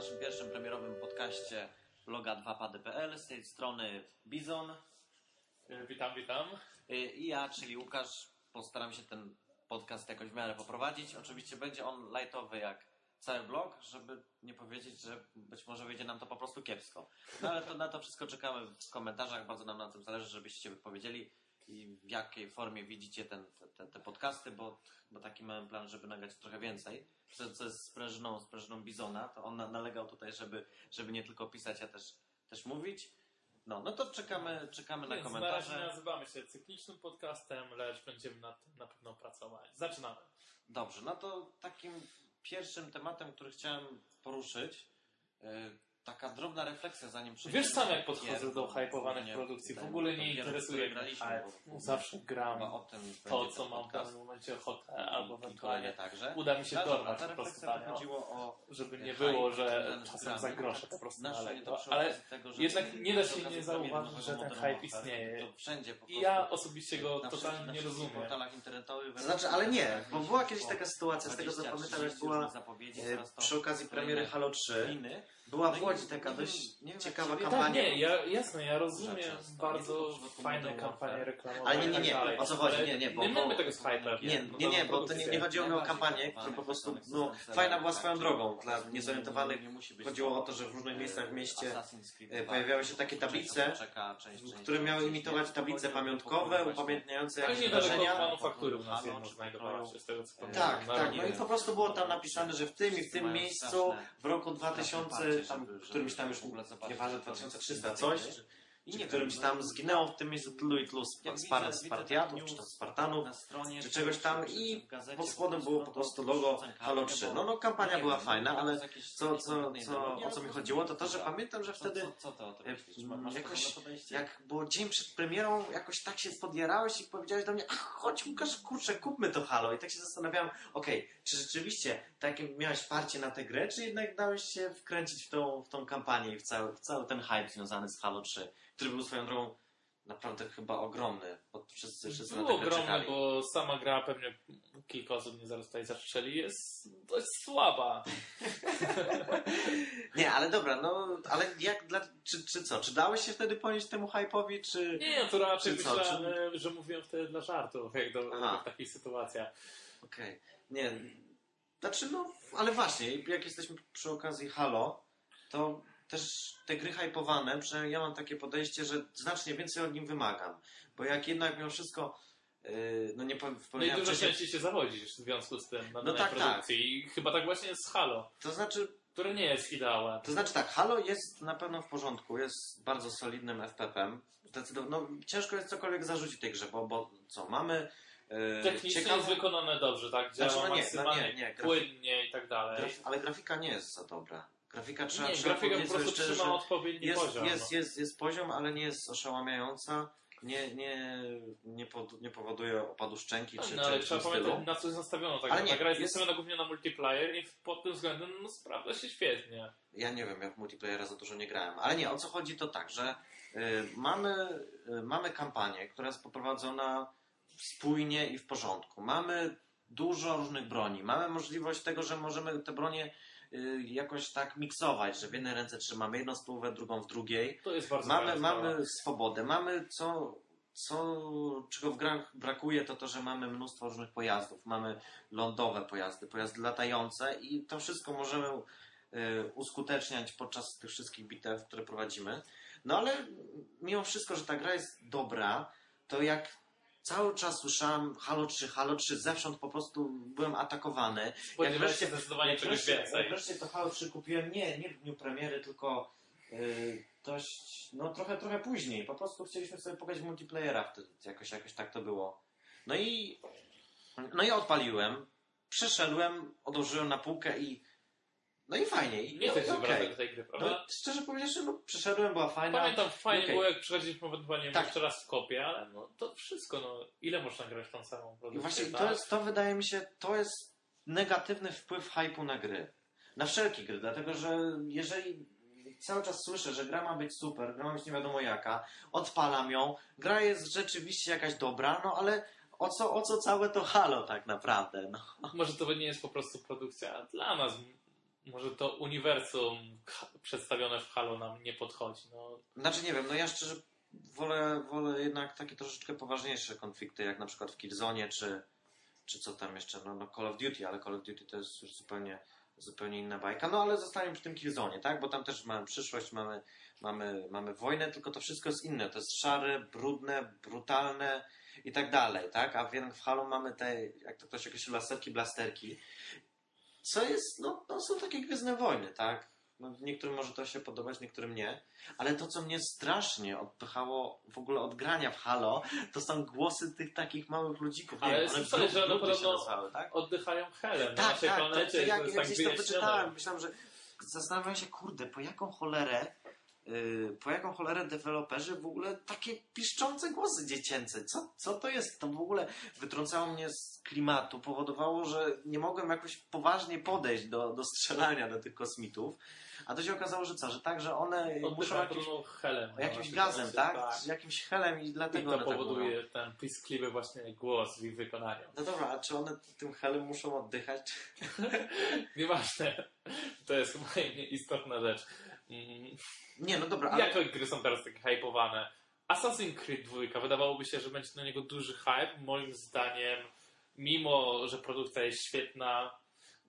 naszym pierwszym premierowym podcaście bloga 2pady.pl. Z tej strony Bizon E, Witam, witam. y, i ja, czyli Łukasz. Postaram się ten podcast jakoś w miarę poprowadzić. Oczywiście będzie on lightowy jak cały blog, żeby nie powiedzieć, że być może wyjdzie nam to po prostu kiepsko. No ale to, na to wszystko czekamy w komentarzach. Bardzo nam na tym zależy, żebyście wypowiedzieli i w jakiej formie widzicie ten, te, te, podcasty, bo, bo taki mamy plan, żeby nagrać trochę więcej. Co, co jest sprężyną, sprężyną Bizona, to on na, nalegał tutaj, żeby, żeby nie tylko pisać, a też, też mówić. No, no to czekamy, czekamy na Więc na komentarze. razie nazywamy się cyklicznym podcastem, lecz będziemy nad tym na pewno pracować. Zaczynamy. Dobrze, no to takim pierwszym tematem, który chciałem poruszyć, yy, taka drobna refleksja zanim przejdziemy Wiesz sam jak podchodzę do hypowanych produkcji. W ogóle nie interesuje mnie bo Zawsze gram o tym to, co mam w danym momencie ochotę, albo ewentualnie także. uda mi się dobra, dorwać ta po prostu chodziło o żeby nie hype było, że czasem za grosze po prostu nie przy Ale okazji tego, że jednak nie da się nie zauważyć, nowego że ten hype istnieje. To wszędzie po I ja osobiście go totalnie nie rozumiem. znaczy, ale nie, bo była kiedyś taka sytuacja, z tego co 20, pamiętam, jak 30 była zapowiedzi, e, przy okazji premiery Halo 3, Kliny. Była No w Łodzi taka nie dość nie jak ciekawa ciebie- Tak, kampania. nie, ja, jasne, ja rozumiem Rzeczy, bardzo nie fajne kampanie reklamowe. Ale nie, nie, tak nie, dalej. o co chodzi? Nie, nie, bo- nie mamy tego z. Nie, nie, nie, bo to nie, nie chodziło mi o kampanię, która po prostu no, fajna była swoją drogą. Dla niezorientowanych chodziło o to, że w różnych miejscach w mieście e, pojawiały się takie tablice, w które miały imitować tablice pamiątkowe, upamiętniające jakieś wydarzenia. manufaktury u nas Halo, jedno czy znajdowała się z tego co Tak, pamiętam. Tak, tak. No i po prostu było tam napisane, że w tym i w tym miejscu w roku 2000, tam, którymś tam już że to 2300 jest coś. I nie którymś tam no, zginęło w tym miejscu tylu i tylu widzę- widzę Spartiatów, ten czy tam Spartanów, czy czegoś tam i pod spodem było no po prostu logo Halo bo- 3. No, no kampania była wiem, fajna, no, ale co, co, co, o co mi chodziło, to to, że tak. pamiętam, że wtedy jakoś, jak było dzień przed premierą, jakoś tak się podjarałeś i powiedziałeś do mnie, ach, chodź Łukasz, kurczę, kupmy to Halo. I tak się zastanawiałem, okej, czy rzeczywiście takie miałeś parcie na tę grę, czy jednak dałeś się wkręcić w tą, w tą kampanię i w cały, w cały ten hype związany z Halo 3, który był swoją drogą naprawdę chyba ogromny, bo wszyscy, wszyscy na Było tę grę ogromne, czekali. bo sama gra pewnie kilka osób mnie zaraz tutaj zastrzeli, jest dość słaba. Nie, ale dobra, no, ale jak, dla, czy, czy co, czy dałeś się wtedy ponieść temu hype'owi, czy... Nie, to raczej Czy myślałem, że mówiłem wtedy dla żartów, jak do, Aha. w takich sytuacjach. Okej, nie, znaczy no, ale właśnie, jak jesteśmy przy okazji Halo, to też te gry hypowane, przynajmniej ja mam takie podejście, że znacznie więcej od nim wymagam, bo jak jednak mimo wszystko, yy, no nie powiem, No i dużo częściej się zawodzisz w związku z tym na No tak, tak. produkcji. I chyba tak właśnie jest z Halo, to znaczy które nie jest ideałem. To znaczy tak, Halo jest na pewno w porządku, jest bardzo solidnym FPP-em. No, ciężko jest cokolwiek zarzucić tej grze, bo, bo co, mamy e, Technicznie ciekawą- jest wykonane dobrze, tak? Działa Znaczy, no nie, no maksymalnie nie, nie, grafik- płynnie i tak dalej. graf, ale grafika nie jest za dobra. Grafika trzeba, nie, trzeba grafika po prostu trzyma odpowiedni jest, poziom. jest, no. jest, jest poziom, ale nie jest oszałamiająca. Nie, nie, nie, pod, nie powoduje opadu szczęki czy, No, czy ale w trzeba pamiętać, stylu. na co jest nastawiona ta Ale nie, Ta gra jest jest- nastawiona głównie na multiplayer i pod tym względem no, sprawdza się świetnie. Ja nie wiem, ja w multiplayera za dużo nie grałem. Ale nie, o co chodzi to tak, że y, mamy, y, mamy kampanię, która jest poprowadzona spójnie i w porządku. Mamy dużo różnych broni. Mamy możliwość tego, że możemy te bronie jakoś tak miksować, że w jednej ręce trzymamy jedną spluwę, drugą w drugiej. To jest bardzo Mamy, mamy swobodę. Mamy co, co, czego w grach brakuje, to to, że mamy mnóstwo różnych pojazdów. Mamy lądowe pojazdy, pojazdy latające i to wszystko możemy y, uskuteczniać podczas tych wszystkich bitew, które prowadzimy. No ale mimo wszystko, że ta gra jest dobra, to jak cały czas słyszałem Halo 3, Halo 3, zewsząd po prostu byłem atakowany. Spodziewałem się zdecydowanie jak czegoś wreszcie, więcej. Jak wreszcie to Halo 3 kupiłem nie, nie w dniu premiery, tylko yy, dość, no trochę, trochę później. Po prostu chcieliśmy sobie pograć w multiplayera wtedy, jakoś, jakoś tak to było. No i, no i odpaliłem, przeszedłem, odłożyłem na półkę i no i fajnie. I, Nie i chcesz się wracać do tej gry, prawda? No, szczerze powiedziawszy, no, przeszedłem, była fajna. Pamiętam, fajnie Okej. było jak przechodziliśmy ewentualnie Tak. jeszcze raz w kopie, ale no to wszystko, no ile można grać w tą samą I produkcję? właśnie tak? to, jest, to wydaje mi się, to jest negatywny wpływ hypu na gry. Na wszelkie gry, dlatego że jeżeli cały czas słyszę, że gra ma być super, gra ma być nie wiadomo jaka, odpalam ją, gra jest rzeczywiście jakaś dobra, no ale o co, o co całe to halo tak naprawdę? No. Może to nie jest po prostu produkcja dla nas. Może to uniwersum przedstawione w Halo nam nie podchodzi. No, Znaczy nie wiem, no ja szczerze wolę, wolę jednak takie troszeczkę poważniejsze konflikty, jak na przykład w Killzone, czy, czy co tam jeszcze, no, no Call of Duty, ale Call of Duty to jest już zupełnie, zupełnie inna bajka. No ale zostaniemy przy tym Killzone, tak? Bo tam też mamy przyszłość, mamy, mamy, mamy wojnę, tylko to wszystko jest inne. To jest szare, brudne, brutalne i tak dalej, tak? A w Halo mamy te, jak to ktoś określił, laserki, blasterki. Co jest, no, no są takie Gwiezdne Wojny, tak? No, niektórym może to się podobać, niektórym nie. Ale to, co mnie strasznie odpychało w ogóle od grania w Halo, to są głosy tych takich małych ludzików. Nie Ale wiem, one słyszałem, że one podobno nazywały, tak? oddychają helem na Tak, naszej tak, planecie. jak, jak tak gdzieś to wyczytałem, myślałem, że zastanawiam się, kurde, po jaką cholerę po jaką cholerę deweloperzy w ogóle takie piszczące głosy dziecięce. Co, co to jest? To w ogóle wytrącało mnie z klimatu, powodowało, że nie mogłem jakoś poważnie podejść do, do strzelania do tych kosmitów. A to się okazało, że co? Że tak, że one muszą Oddychają jakimś, helem. jakimś gazem, tak? Z jakimś helem i I dlatego to one tak powoduje ten piskliwy właśnie głos w ich wykonaniu. No dobra, a czy one tym helem muszą oddychać? Nieważne. To jest chyba istotna rzecz. Mm, Nie, no dobra, ale... Jakie gry są teraz takie hypowane? Assassin's Creed 2 wydawałoby się, że będzie na niego duży hype. Moim zdaniem, mimo że produkcja jest świetna,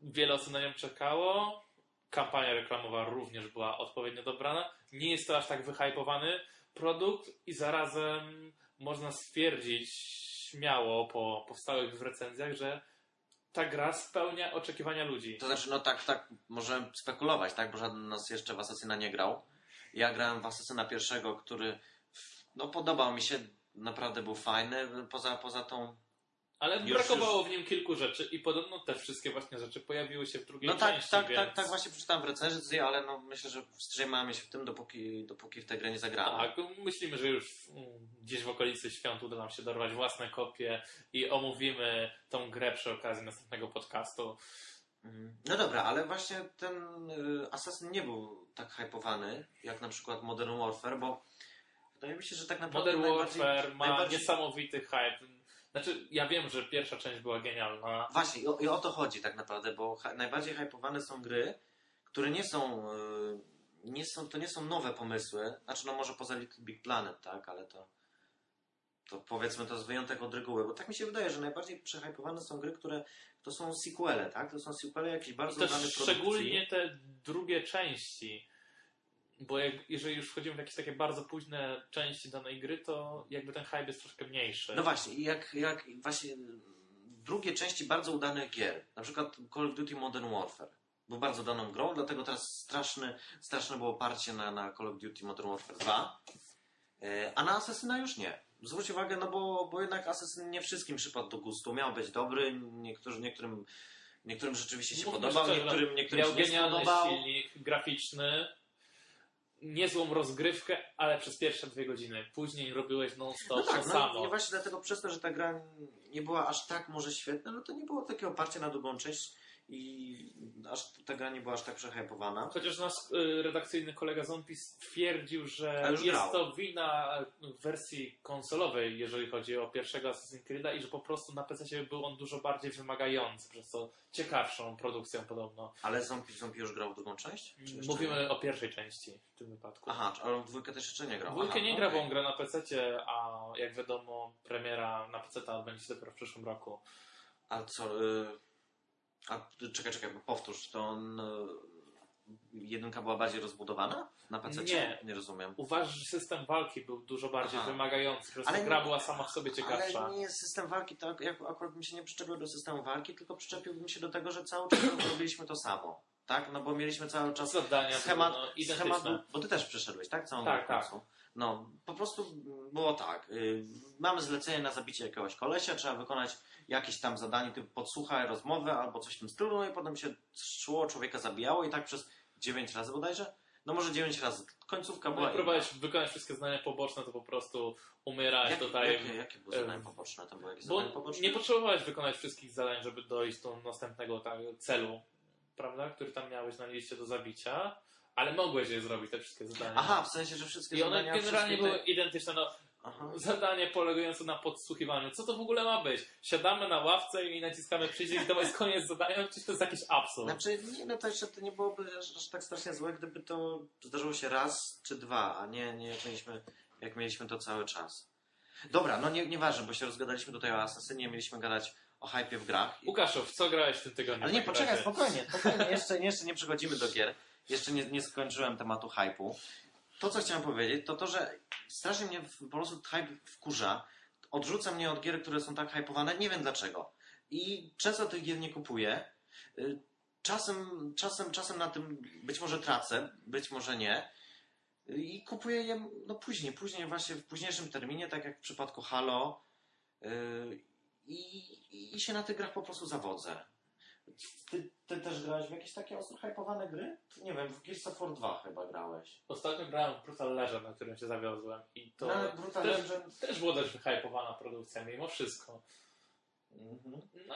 wiele osób na nią czekało. Kampania reklamowa również była odpowiednio dobrana. Nie jest to aż tak wyhypowany produkt i zarazem można stwierdzić śmiało po powstałych w recenzjach, że ta gra spełnia oczekiwania ludzi. To znaczy, no tak, tak, możemy spekulować, tak, bo żaden z nas jeszcze w Asasyna nie grał. Ja grałem w Asasyna pierwszego, który, no podobał mi się, naprawdę był fajny, poza, poza tą... Ale Już- brakowało w nim kilku rzeczy i podobno te wszystkie właśnie rzeczy pojawiły się w drugiej No tak, części, tak, więc... tak, tak, właśnie przeczytałem w recenzji, ale no myślę, że wstrzymamy się w tym, dopóki, dopóki w tę grę nie zagramy. Tak, myślimy, że już mm, gdzieś w okolicy świąt uda nam się dorwać własne kopie i omówimy tą grę przy okazji następnego podcastu. Mhm. No dobra, ale właśnie ten y, Assassin nie był tak hypowany, jak na przykład Modern Warfare, bo wydaje mi się, że tak naprawdę Modern najbardziej... Warfare ma najbardziej- niesamowity hype. Znaczy, ja wiem, że pierwsza część była genialna. Właśnie, i o, i o to chodzi tak naprawdę, bo najbardziej hypowane są gry, które nie są, y, nie są, to nie są nowe pomysły, znaczy no może poza Little Big Planet, tak, ale to, to powiedzmy to jest wyjątek od reguły, bo tak mi się wydaje, że najbardziej przehypowane są gry, które to są sequele, tak, to są sequele jakichś I bardzo udanych szczególnie te drugie części. Bo jak, jeżeli już wchodzimy w jakieś takie bardzo późne części danej gry, to jakby ten hype jest troszkę mniejszy. No właśnie, jak, jak właśnie drugie części bardzo udanych gier, na przykład Call of Duty Modern Warfare, był bardzo daną grą, dlatego teraz straszny, straszne było parcie na, na Call of Duty Modern Warfare 2, e, a na Assassina już nie. Zwróć uwagę, no bo, bo jednak Assassin nie wszystkim przypadł do gustu. Miał być dobry, niektórzy, niektórym, niektórym rzeczywiście się Mówmy podobał, szczerze, niektórym, niektórym Miał się nie genialny silnik graficzny, niezłą rozgrywkę, ale przez pierwsze dwie godziny. Później robiłeś non-stop No tak, to no samo. i właśnie dlatego przez to, że ta gra nie była aż tak może świetna, no to nie było takiego oparcia na drugą część i aż ta gra nie była aż tak przehypowana. Chociaż nasz y, redakcyjny kolega Zombie stwierdził, A że jest grał. to wina wersji konsolowej, jeżeli chodzi o pierwszego Assassin's Creed'a i że po prostu na PC był on dużo bardziej wymagający, przez co ciekawszą produkcją podobno. Ale Zombie, Zombie już grał w drugą część? Mówimy nie? o pierwszej części w tym wypadku. Aha, ale w dwójkę też jeszcze nie grał. Dwójkę Aha, nie no gra, bo on gra na PC, a jak wiadomo, premiera na PC odbędzie się dopiero w przyszłym roku. A co... Y... A czekaj, czekaj, powtórz, to on... Y... Jedynka była bardziej rozbudowana na PC? Nie. Nie rozumiem. Uważasz, że system walki był dużo bardziej Aha. wymagający, przez Ale nie- gra była sama w sobie ciekawsza. Ale nie system walki, to ak- jak, akurat bym się nie przyczepił do systemu walki, tylko przyczepiłbym się do tego, że cały czas robiliśmy to samo. Tak? No bo mieliśmy cały czas Zadania schemat, no, schemat bo ty też przeszedłeś, tak? Całą Tak, tak. No, po prostu było tak. Y, mamy zlecenie na zabicie jakiegoś kolesia, trzeba wykonać jakieś tam zadanie typu podsłuchaj rozmowę albo coś w tym stylu, no i potem się szło, człowieka zabijało i tak przez 9 razy bodajże? No może 9 razy. Końcówka No była jak próbowałeś wykonać wszystkie zadania poboczne, to po prostu umierałeś Jakie, tutaj. jakie, jakie były zadania poboczne? Były jakieś zadania poboczne? nie potrzebowałeś wykonać wszystkich zadań, żeby dojść do następnego tak, celu, prawda? Który tam miałeś na liście do zabicia, ale mogłeś je zrobić, te wszystkie zadania. Aha, w sensie, że wszystkie I one zadania... generalnie wszystkie były identyczne. No, Aha. zadanie polegające na podsłuchiwaniu. Co to w ogóle ma być? Siadamy na ławce i naciskamy przycisk, to jest koniec zadania, czy to jest jakiś absurd? Znaczy, nie, no to jeszcze to nie byłoby aż, aż tak strasznie złe, gdyby to zdarzyło się raz czy dwa, a nie, nie jak, mieliśmy, jak mieliśmy to cały czas. Dobra, no nie, nieważne, bo się rozgadaliśmy tutaj o Asasynie, mieliśmy gadać o hypie w grach. Łukaszow, co grałeś w tym tygodniu? Ale nie, poczekaj, razie? spokojnie, spokojnie. Jeszcze, jeszcze nie przechodzimy do gier. Jeszcze nie, nie skończyłem tematu hypu. To, co chciałem powiedzieć, to to, że strasznie mnie po prostu hype wkurza. Odrzuca mnie od gier, które są tak hypowane, nie wiem dlaczego. I często tych gier nie kupuję. Y, Czasem, czasem, czasem na tym być może tracę, być może nie. I kupuję je no później, później właśnie w późniejszym terminie, tak jak w przypadku Halo. Y, I, i się na tych grach po prostu zawodzę. Ty, ty też grałeś w jakieś takie ostro hypowane gry? Nie wiem, w Gears of War 2 chyba grałeś. Ostatnio grałem w Brutal Legend, na którym się zawiozłem i to No, Brutal też, Legend- też była dość wyhypowana produkcja mimo wszystko. Mhm. No,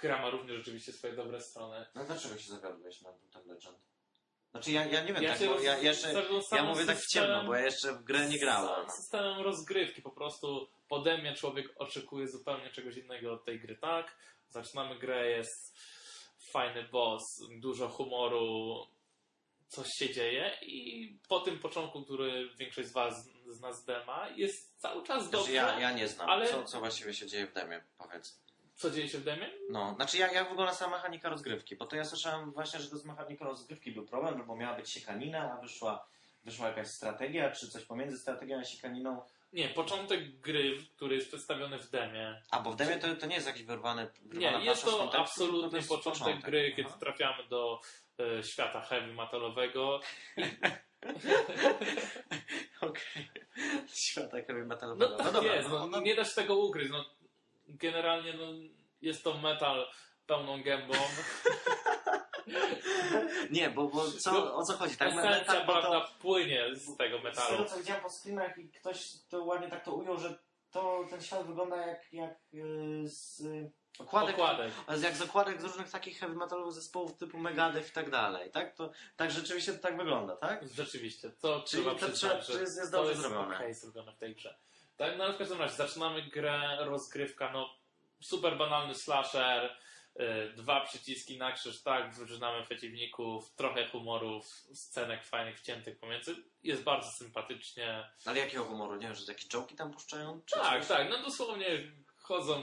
gra ma również rzeczywiście swoje dobre strony. No dlaczego się zawiodłeś na Brutal Legend? Znaczy ja, ja nie wiem, Ja tak, bo ja jeszcze... Ja mówię tak w ciemno, bo ja jeszcze w grę nie grałem. z Systemem rozgrywki po prostu pode mnie człowiek oczekuje zupełnie czegoś innego od tej gry, tak? Zaczynamy grę, jest fajny boss, dużo humoru, coś się dzieje i po tym początku, który większość z was z nas dema, jest cały czas Znaczy dobrze. ja, ja nie znam, ale- co, co właściwie się dzieje w demie, powiedz. Co dzieje się w demie? No, znaczy jak, jak wygląda sama mechanika rozgrywki? Bo to ja słyszałem właśnie, że to z mechaniką rozgrywki był problem, bo miała być siekanina, a wyszła, wyszła jakaś strategia, czy coś pomiędzy strategią a siekaniną. Nie, początek gry, który jest przedstawiony w demie. A, bo w demie to, to nie jest jakiś wyrwany Nie, jest to kontekstu, absolutny to jest początek, gry, kiedy Aha. trafiamy do e, świata heavy metalowego. Okej. Świata heavy No metalowego. tak jest, no, nie da się tego ukryć. No, generalnie no, jest to metal pełną gębą. Nie, bo, bo co, No, o co chodzi? Tak, metal, bo prawda, to, płynie z tego z metalu. tego co widziałem po screenach i ktoś to ładnie tak to ujął, że to ten świat wygląda jak, jak yy, z okładek, Okładek. jak z okładek z różnych takich heavy metalowych zespołów typu Megadeth i tak dalej, tak? To, tak rzeczywiście to tak wygląda, tak? Rzeczywiście, to Czyli trzeba to przyznać, trzeba- że jest- jest to dobrze jest zrobione. okej zrobione w tej grze. Tak, no ale w każdym razie zaczynamy grę, rozgrywka, no super banalny slasher, y, dwa przyciski na krzyż, tak, wyrzynamy przeciwników, trochę humorów, scenek fajnych wciętych pomiędzy, jest bardzo sympatycznie. Ale jakiego humoru? Nie wiem, że jakieś joki tam puszczają? Czy Tak, coś? tak, no dosłownie chodzą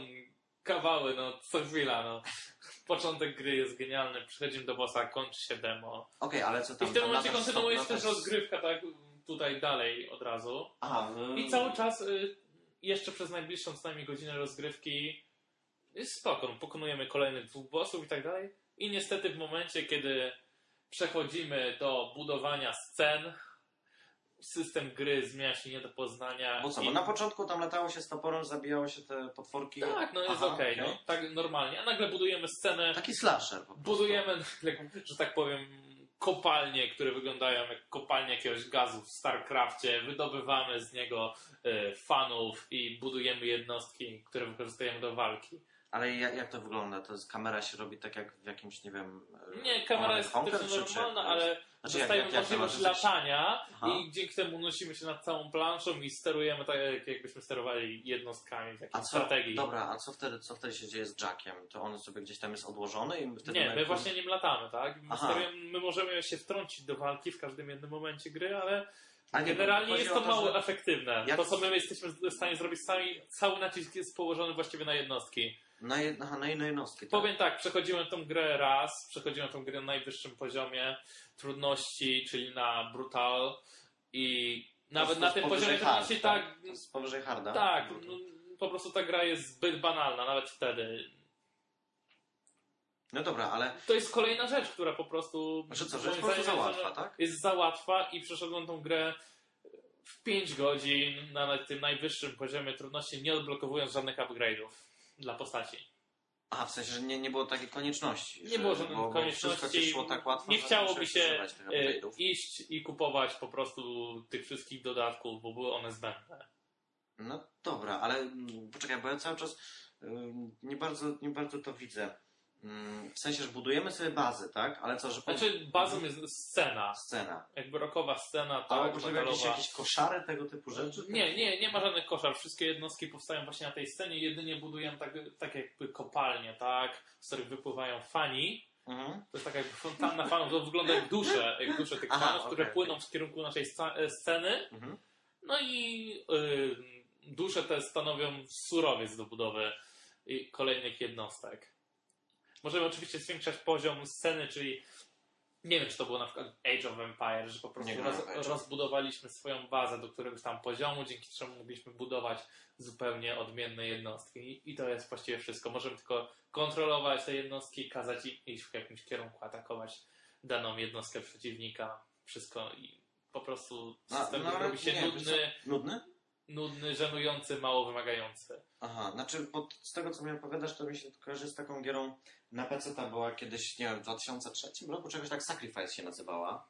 kawały, no co chwila, no. Początek gry jest genialny, przechodzimy do bossa, kończy się demo. Okej, ale co I tam? w tym tam momencie kontynuuje się też rozgrywka, tak, tutaj dalej od razu. Aha, I cały czas y, jeszcze przez najbliższą co najmniej godzinę rozgrywki jest spoko. No, Pokonujemy kolejnych dwóch bossów i tak dalej. I niestety w momencie, kiedy przechodzimy do budowania scen, system gry zmienia się nie do poznania. Bo co, i... bo na początku tam latało się z toporem, zabijało się te potworki. Tak, no jest okej, okej. no, tak normalnie. A nagle budujemy scenę, Taki slasher po prostu. budujemy, że tak powiem, kopalnie, które wyglądają jak kopalnie jakiegoś gazu w StarCrafcie, wydobywamy z niego e, fanów i budujemy jednostki, które wykorzystujemy do walki. Ale jak, jak to wygląda? To jest, kamera się robi tak jak w jakimś, nie wiem... e, Nie, kamera jest czy- normalna, ale Znaczy, dostajemy jak- jak to możliwość latania Aha. i dzięki temu unosimy się nad całą planszą i sterujemy tak, jak jakbyśmy sterowali jednostkami w co, strategii. dobra, a co wtedy, co wtedy się dzieje z Jackiem? To on sobie gdzieś tam jest odłożony i wtedy... Nie, my właśnie nim latamy, tak? My, sterujemy, my możemy się wtrącić do walki w każdym jednym momencie gry, ale A nie, generalnie jest o to mało że- efektywne. Jak- To, co my jesteśmy w stanie zrobić sami, cały nacisk jest położony właściwie na jednostki. Na, jed, aha, na jednostki, tak? Powiem tak, przechodziłem tą grę raz, przechodziłem tą grę na najwyższym poziomie trudności, czyli na brutal i nawet na tym poziomie trudności tak? tak, jest powyżej harda? tak, no, po prostu ta gra jest zbyt banalna, nawet wtedy. No dobra, ale To jest kolejna rzecz, która po prostu że co, że jest po prostu za łatwa, tak? jest za łatwa i przeszedłem tą grę w 5 godzin na tym najwyższym poziomie trudności, nie odblokowując żadnych upgrade'ów dla postaci. A, w sensie, że nie, nie było takiej konieczności. Nie że, było żadnej bo, konieczności. Wszystko szło tak łatwo, nie chciałoby się e, iść i kupować po prostu tych wszystkich dodatków, bo były one zbędne. No dobra, ale mm, poczekaj, bo ja cały czas ym, nie bardzo, nie bardzo to widzę. Mm, W sensie, że budujemy sobie bazę, tak? Ale co, że. Znaczy, bazą jest scena. scena. Jakby rokowa scena, Ale tak, może jakieś, jakieś koszary tego typu rzeczy? Nie, nie, nie ma żadnych koszar. Wszystkie jednostki powstają właśnie na tej scenie. Jedynie budują tak, tak jakby kopalnie, tak, z których wypływają fani. Mhm. To jest taka jakby fontanna fanów. To wygląda jak dusze, jak dusze tych Aha, fanów, które okej, płyną w kierunku naszej e, sceny. Mhm. No i y, dusze te stanowią surowiec do budowy kolejnych jednostek. Możemy oczywiście zwiększać poziom sceny, czyli nie wiem, czy to było na przykład Age of Empires, że po prostu Nie roz, rozbudowaliśmy swoją bazę do któregoś tam poziomu, dzięki czemu mogliśmy budować zupełnie odmienne jednostki. I, I to jest właściwie wszystko. Możemy tylko kontrolować te jednostki, kazać im iść w jakimś kierunku, atakować daną jednostkę przeciwnika. Wszystko i po prostu system no, robi się nie, nudny, Nudny? Nudny, żenujący, mało wymagający. Aha, znaczy pod, z tego co mi opowiadasz, to mi się kojarzy z taką gierą na PC ta była kiedyś, nie wiem, w 2003 roku czegoś tak Sacrifice się nazywała.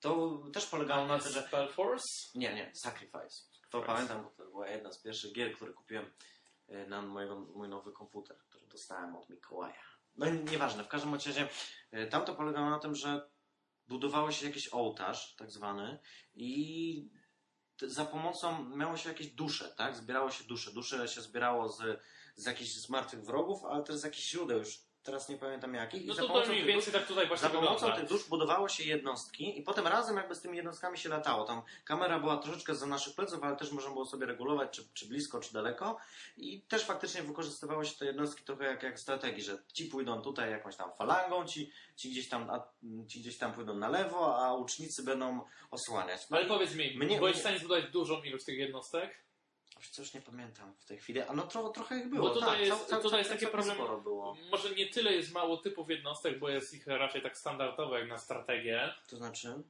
To też polegało na tym, że... Spellforce? Nie, nie, Sacrifice. To pamiętam, bo to była jedna z pierwszych gier, które kupiłem e, na mojego, mój nowy komputer, który dostałem od Mikołaja. No nieważne, w każdym razie e, tam to polegało na tym, że budowało się jakiś ołtarz, tak zwany, i za pomocą miało się jakieś dusze, tak? Zbierało się dusze. Dusze się zbierało z, z jakichś zmartwych wrogów, ale też z jakichś źródeł, już teraz nie pamiętam jakich. I No za to to mniej więcej tak tutaj właśnie za pomocą wygląda. tych dusz budowało się jednostki i potem razem jakby z tymi jednostkami się latało. Tam kamera była troszeczkę za naszych pleców, ale też można było sobie regulować, czy, czy blisko, czy daleko. I też faktycznie wykorzystywało się te jednostki trochę jak, jak strategii, że ci pójdą tutaj jakąś tam falangą, ci, ci, gdzieś tam, a, ci gdzieś tam pójdą na lewo, a łucznicy będą osłaniać. No Ale i- powiedz mi, Mnie- byłeś mnie- w stanie zbudować dużą ilość tych jednostek? Wiesz co, już nie pamiętam w tej chwili. A no tro, trochę ich było. Bo tutaj tak, jest- cał- cał- tutaj jest taki problem- było. Może nie tyle jest mało typów jednostek, bo jest ich raczej tak standardowo jak na strategię, To znaczy?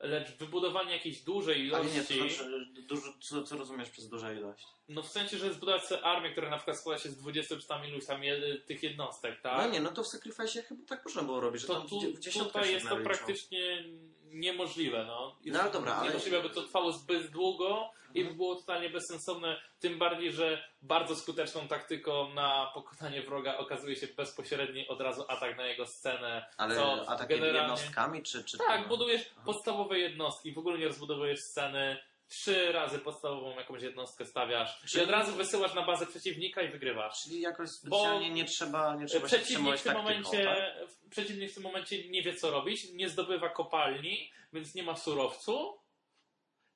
lecz wybudowanie jakiejś dużej Ale nie, to ilości, znaczy dużo, co, co rozumiesz przez duża ilość? No w sensie, że zbudować sobie armię, która na przykład składa się z 20 czy tam iluś tam je- tych jednostek, tak? No nie, no to w Sacrifice chyba tak można było robić, że to tam tu, w tutaj jest to praktycznie niemożliwe, no. Jest No ale dobra, ale- Niemożliwe, by to trwało zbyt długo i by Mhm. było totalnie bezsensowne, tym bardziej, że bardzo skuteczną taktyką na pokonanie wroga okazuje się bezpośredni od razu atak na jego scenę, Ale co generalnie... jednostkami, czy... czy Tak, budujesz podstawowe jednostki, w ogóle nie rozbudowujesz sceny, trzy razy podstawową jakąś jednostkę stawiasz i Czyli- od razu wysyłasz na bazę przeciwnika i wygrywasz. Czyli jakoś specjalnie nie trzeba, nie trzeba się Przeciwnik w, tym taktyką, momencie, tak? przeciwnik w tym momencie nie wie co robić, nie zdobywa kopalni, więc nie ma surowcu,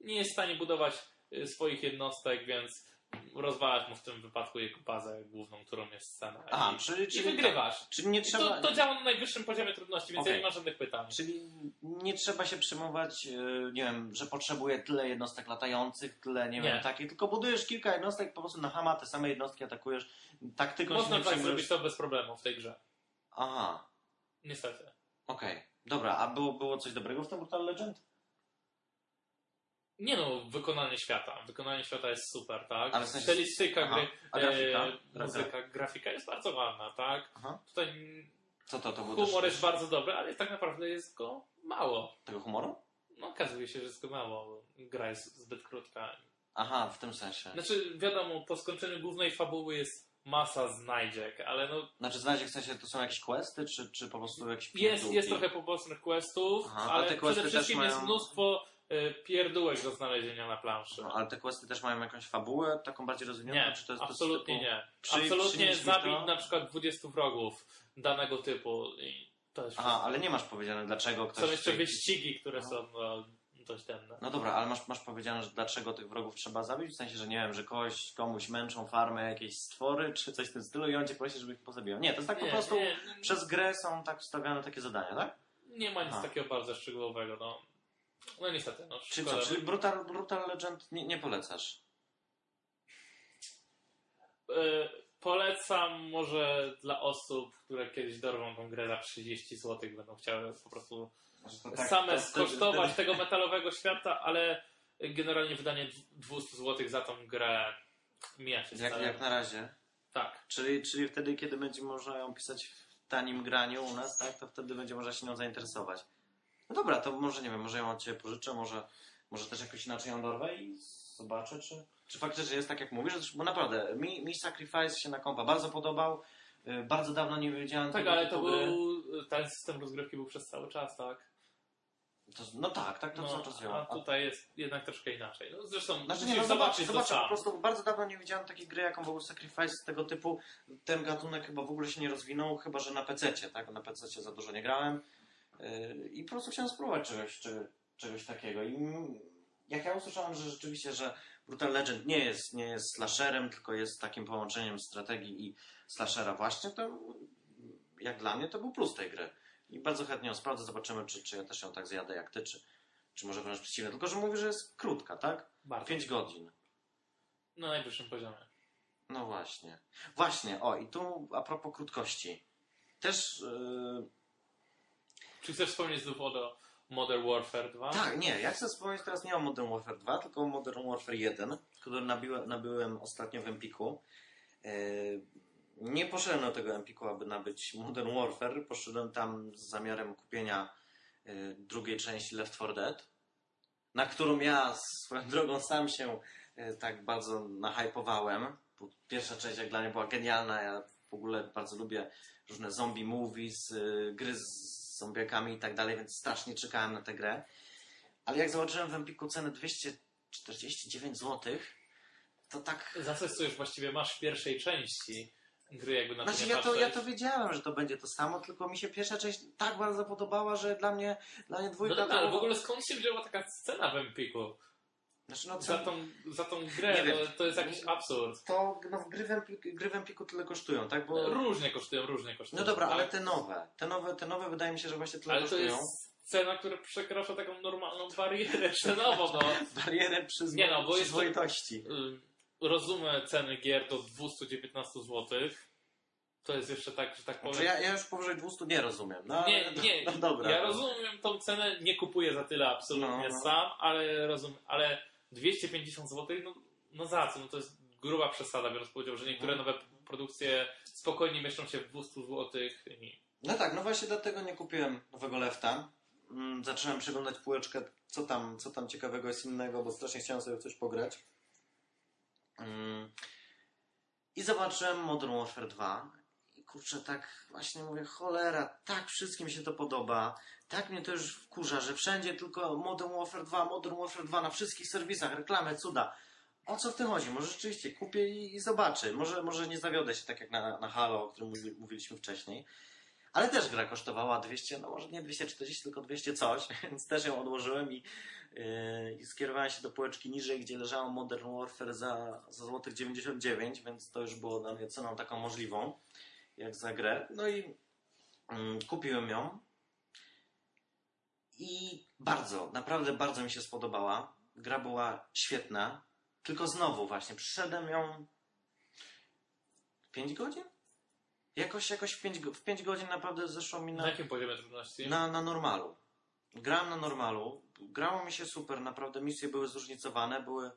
nie jest w stanie budować y, swoich jednostek, więc rozwalasz mu w tym wypadku jego bazę główną, którą jest scena. Aha, I, czyli, i czyli, wygrywasz. czyli nie I trzeba... to, to działa na najwyższym poziomie trudności, więc Okej. ja nie ma żadnych pytań. Czyli nie trzeba się przejmować, e, nie wiem, że potrzebuje tyle jednostek latających, tyle, nie, Nie. wiem, takich, tylko budujesz kilka jednostek, po prostu na hama te same jednostki atakujesz, taktyką Można się nie tak przejmujesz. zrobić to bez problemu w tej grze. Aha, Niestety. okej. Dobra, a było, było coś dobrego w tym Brutal Legend? Nie no, wykonanie świata. Wykonanie świata jest super, tak? Ale w sensie- Stylistyka Aha. gry, A grafika? e, muzyka, grafika jest bardzo ładna, tak? Aha. Tutaj Co to, to humor też, jest bardzo dobry, ale tak naprawdę jest go mało. tego humoru? No okazuje się, że jest go mało. Gra jest zbyt krótka. Aha, w tym sensie. Znaczy, wiadomo, po skończeniu głównej fabuły jest masa znajdziek, ale no Znaczy, znajdzie w sensie, to są jakieś questy, czy, czy po prostu jakieś jest, pierdółki? jest trochę pobocznych questów, Aha, ale te questy przede też wszystkim jest mają- mnóstwo e, pierdółek do znalezienia na planszy. No, ale te questy też mają jakąś fabułę, taką bardziej rozwiniętą? Nie, czy to jest absolutnie typu... nie. Przy- absolutnie zabić to? na przykład 20 wrogów danego typu i to jest Aha, ale nie masz powiedziane, dlaczego ktoś... Są jeszcze wyścigi, które No. są no, dość tenne. No dobra, ale masz, masz powiedziane, że dlaczego tych wrogów trzeba zabić? W sensie, że nie wiem, że kogoś, komuś męczą farmę jakieś stwory, czy coś w tym stylu i on cię prosi, żeby ich pozabijał. Nie, to jest tak po Nie, prostu... nie, Przez grę są tak stawiane takie zadania, tak? nie ma nic Aha. takiego bardzo szczegółowego, no. No niestety, no Czyli co, czyli Brutal, Brutal Legend nie, nie polecasz? E, Polecam może dla osób, które kiedyś dorwą tą grę za 30 zł, będą chciały po prostu tak, same skosztować tego metalowego świata, ale generalnie wydanie 200 zł za tą grę mija się Jak, jak na razie. Tak. Czyli, czyli wtedy, kiedy będzie można ją pisać w tanim graniu u nas, tak, to wtedy będzie można się nią zainteresować. No dobra, to może nie wiem, może ją od Ciebie pożyczę, może, może też jakoś inaczej ją dorwę i zobaczę, czy, czy faktycznie jest tak, jak mówisz, bo naprawdę mi, mi Sacrifice się na kompa bardzo podobał. y, bardzo dawno nie wiedziałem Tak, ale to gry. był, ten system rozgrywki był przez cały czas, tak? To, no tak, tak to No, cały czas a działa. tutaj jest jednak troszkę inaczej. No, zresztą Znaczy nie, no zobacz, zobaczyć zobacz po prostu bardzo dawno nie widziałem takiej gry, jaką był Sacrifice tego typu. Ten gatunek chyba w ogóle się nie rozwinął, chyba że na PC, tak? Na PC za dużo nie grałem. I po prostu chciałem spróbować czegoś, czy, czegoś takiego. I jak ja usłyszałem, że rzeczywiście, że Brutal Legend nie jest, nie jest slasherem, tylko jest takim połączeniem strategii i slashera właśnie, to jak dla mnie to był plus tej gry. I bardzo chętnie ją sprawdzę, zobaczymy, czy, czy ja też ją tak zjadę jak ty, czy, czy może wręcz przeciwnie. Tylko, że mówi, że jest krótka, tak? Bardzo. 5 godzin. Na najwyższym poziomie. No właśnie. Właśnie, o i tu a propos krótkości. Też, yy, Czy chcesz wspomnieć znów o Modern Warfare 2? tak, nie, ja chcę wspomnieć teraz nie o Modern Warfare 2, tylko o Modern Warfare 1, który nabiłem, nabyłem ostatnio w Empiku. Yy, nie poszedłem do tego Empiku, aby nabyć Modern Warfare, poszedłem tam z zamiarem kupienia yy, drugiej części Left 4 Dead, na którą ja swoją drogą sam się yy, tak bardzo nahypowałem. Pierwsza część jak dla mnie była genialna, ja w ogóle bardzo lubię różne zombie movies, gry z zombiakami i tak dalej, więc strasznie czekałem na tę grę. Ale jak zobaczyłem w Empiku cenę 249 zł, to tak... Za coś, co już właściwie masz w pierwszej części gry, jakby na Znaczy ja to, ja to wiedziałem, że to będzie to samo, tylko mi się pierwsza część tak bardzo podobała, że dla mnie, dla mnie No dwójka dobra, ale w ogóle skąd się wzięła taka scena w Empiku? Znaczy, no, Za co... tą, za tą Nie grę, wiem. to, to jest jakiś absurd. To no, gry, w Empiku, gry w Empiku tyle kosztują, tak? Bo... Różnie kosztują, różnie kosztują. No dobra, ale te nowe, te nowe, te nowe wydaje mi się, że właśnie tyle Ale to kosztują. jest cena, która przekracza taką normalną barierę cenową, no. Barierę przyzwo... Nie no, bo przyzwoitości. Y, Rozumiem ceny gier do 219 zł. To jest jeszcze tak, że tak powiem. Znaczy ja, ja już powyżej 200 nie rozumiem. No, Nie, nie, no, dobra. ja rozumiem tą cenę, nie kupuję za tyle absolutnie No, no. sam, ale rozumiem, ale 250 zł, no, no za co? No to jest gruba przesada, biorąc pod uwagę, że niektóre Mhm. nowe produkcje spokojnie mieszczą się w 200 zł. I... No tak, no właśnie dlatego nie kupiłem nowego lefta. Mm, Zacząłem przeglądać półeczkę, co tam, co tam ciekawego jest innego, bo strasznie chciałem sobie coś pograć. Mm. I zobaczyłem Modern Warfare 2. Kurczę, tak właśnie mówię, cholera, tak wszystkim się to podoba. Tak mnie to już wkurza, że wszędzie tylko Modern Warfare 2, Modern Warfare 2 na wszystkich serwisach, reklamy, cuda. O co w tym chodzi? Może rzeczywiście kupię i, i zobaczę. Może, może nie zawiodę się tak jak na, na Halo, o którym mówi- mówiliśmy wcześniej. Ale też gra kosztowała 200, no może nie 240, tylko 200 coś, więc też ją odłożyłem i, yy, i skierowałem się do półeczki niżej, gdzie leżało Modern Warfare za, za złotych 99, więc to już było dla mnie ceną taką możliwą, jak za grę. No i mm, kupiłem ją i bardzo, naprawdę bardzo mi się spodobała. Gra była świetna, tylko znowu właśnie przyszedłem ją 5 godzin? Jakoś, jakoś w 5, w 5 godzin naprawdę zeszło mi Na na, jakim poziomie trudności? na, na normalu. Grałem na normalu. Grało mi się super, naprawdę misje były zróżnicowane, były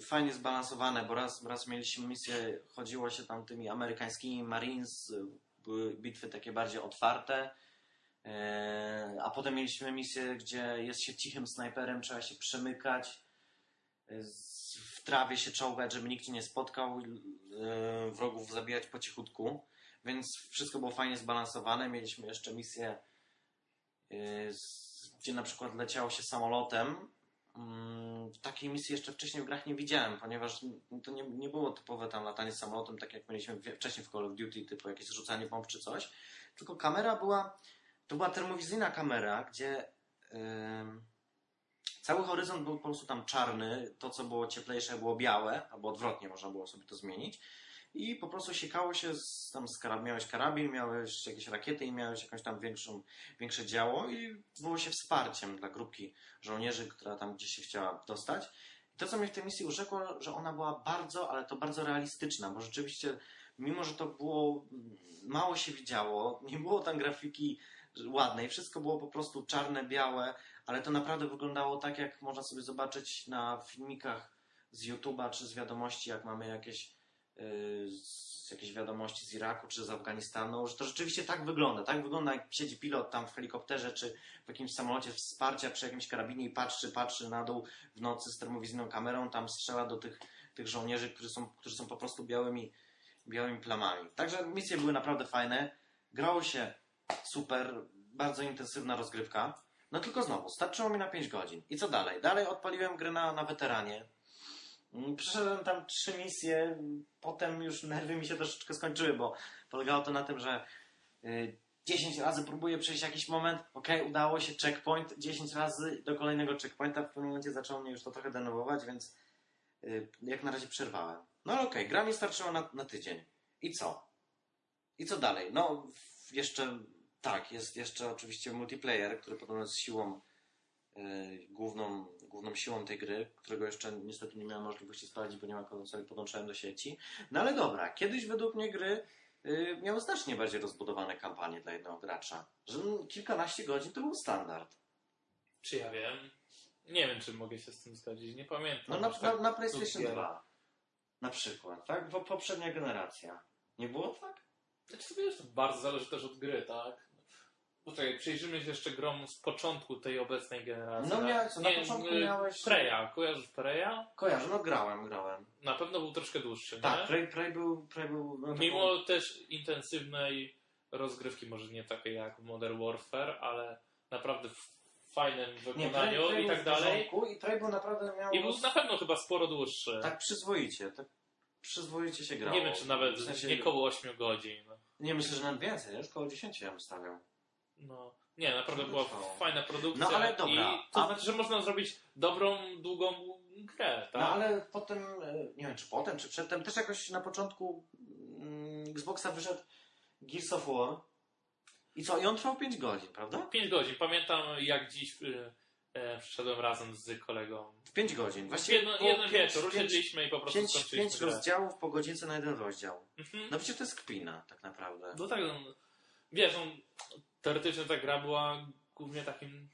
fajnie zbalansowane, bo raz, raz mieliśmy misję, chodziło się tam tymi amerykańskimi Marines, y, były bitwy takie bardziej otwarte, y, a potem mieliśmy misję, gdzie jest się cichym snajperem, trzeba się przemykać, y, w trawie się czołgać, żeby nikt nie spotkał, y, wrogów zabijać po cichutku. Więc wszystko było fajnie zbalansowane. Mieliśmy jeszcze misję, gdzie na przykład leciało się samolotem. Mm, Takiej misji jeszcze wcześniej w grach nie widziałem, ponieważ to nie, nie było typowe tam latanie samolotem, tak jak mieliśmy wcześniej w Call of Duty, typu jakieś rzucanie bomb czy coś. Tylko kamera była, to była termowizyjna kamera, gdzie ym, cały horyzont był po prostu tam czarny. To, co było cieplejsze, było białe, albo odwrotnie można było sobie to zmienić i po prostu siekało się z, tam z karab- miałeś karabin, miałeś jakieś rakiety i miałeś jakąś tam większą, większe działo i było się wsparciem dla grupki żołnierzy, która tam gdzieś się chciała dostać. I to, co mnie w tej misji urzekło, że ona była bardzo, ale to bardzo realistyczna, bo rzeczywiście, mimo że to było, mało się widziało, nie było tam grafiki ładnej, wszystko było po prostu czarne, białe, ale to naprawdę wyglądało tak, jak można sobie zobaczyć na filmikach z YouTube'a czy z wiadomości, jak mamy jakieś z jakieś wiadomości z Iraku czy z Afganistanu, że to rzeczywiście tak wygląda. Tak wygląda, jak siedzi pilot tam w helikopterze czy w jakimś samolocie wsparcia przy jakimś karabinie i patrzy, patrzy na dół w nocy z termowizyjną kamerą, tam strzela do tych, tych żołnierzy, którzy są, którzy są po prostu białymi, białymi plamami. Także misje były naprawdę fajne. Grało się super, bardzo intensywna rozgrywka. No tylko znowu, starczyło mi na 5 godzin. I co dalej? Dalej odpaliłem grę na, na weteranie. Mm, Przeszedłem tam trzy misje, potem już nerwy mi się troszeczkę skończyły, bo polegało to na tym, że y, 10 razy próbuję przejść jakiś moment, ok, udało się, checkpoint, 10 razy do kolejnego checkpointa, w pewnym momencie zaczęło mnie już to trochę denerwować, więc y, jak na razie przerwałem. No ale okej, gra mi starczyła na, na tydzień. I co? I co dalej? No, jeszcze tak, jest jeszcze oczywiście multiplayer, który podobno jest siłą y, główną, główną siłą tej gry, którego jeszcze niestety nie miałem możliwości sprawdzić, bo nie ma konsoli, podłączyłem do sieci. No ale dobra, kiedyś według mnie gry y, miały znacznie bardziej rozbudowane kampanie dla jednego gracza. Że kilkanaście godzin to był standard. Czy ja wiem? Nie wiem, czy mogę się z tym zgodzić. Nie pamiętam. No na, Już na, tak na PlayStation wiele. 2 na przykład, tak? Bo poprzednia generacja. Nie było tak? Znaczy, to wiesz, to bardzo zależy też od gry, tak? Poczekaj, przyjrzymy się jeszcze grom z początku tej obecnej generacji. No tak? miałeś, na Nie, początku y, miałeś... Preya, kojarzysz Preya? Kojarzę, no grałem, grałem. Na pewno był troszkę dłuższy, Tak, nie? Prey, Prey był... Prey był no, Mimo też intensywnej rozgrywki, może nie takiej jak w Modern Warfare, ale naprawdę w fajnym Nie, wykonaniu Prey, Prey i tak dalej. I Prey był naprawdę miał... I był na pewno chyba sporo dłuższy. Tak przyzwoicie, tak przyzwoicie się grało. nie wiem, czy nawet W sensie- nie koło 8 godzin. Nie, myślę, że nawet więcej, nie? już koło 10 ja bym stawiał. No. Nie, naprawdę No, była fajna produkcja. No, ale dobra, I to a- znaczy, że można zrobić dobrą, długą grę, tak? No ale potem, e, nie wiem, czy potem, czy przedtem, też jakoś na początku mm, Xboxa wyszedł Gears of War. I co? I on trwał 5 godzin, prawda? 5 godzin. Pamiętam jak dziś y, e, przyszedłem razem z kolegą. W 5 godzin. Właściwie jedno, jeden wieczór usiedliśmy i po prostu Pięć, skończyliśmy pięć grę. rozdziałów po godzince na jeden rozdział. Mhm. No przecież to jest kpina, tak naprawdę. No tak, no, wiesz, on, teoretycznie ta gra była głównie takim